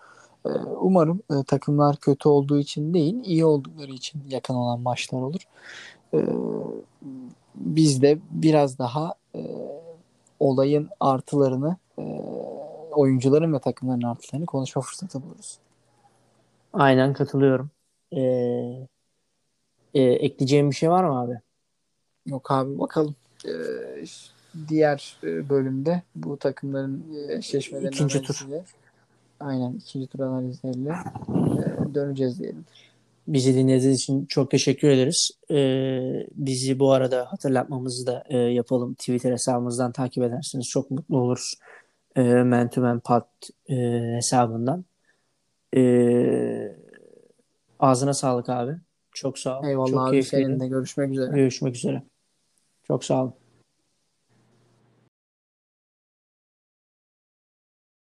E, umarım e, takımlar kötü olduğu için değil, iyi oldukları için yakın olan maçlar olur. Biz de biraz daha olayın artılarını, oyuncuların ve takımların artılarını konuşma fırsatı buluruz. Aynen katılıyorum. Ee, e, ekleyeceğim bir şey var mı abi? Yok abi bakalım. Ee, diğer e, bölümde bu takımların eşleşmelerinin ikinci tur. Aynen ikinci tur analizleriyle e, döneceğiz diyelim. Bizi dinlediğiniz için çok teşekkür ederiz. Ee, bizi bu arada hatırlatmamızı da e, yapalım. Twitter hesabımızdan takip ederseniz çok mutlu oluruz. E, Man Pod e, hesabından. E, ağzına sağlık abi. Çok sağ ol. Eyvallah Çok abi. Seninle görüşmek üzere. Görüşmek üzere. Çok sağ olun.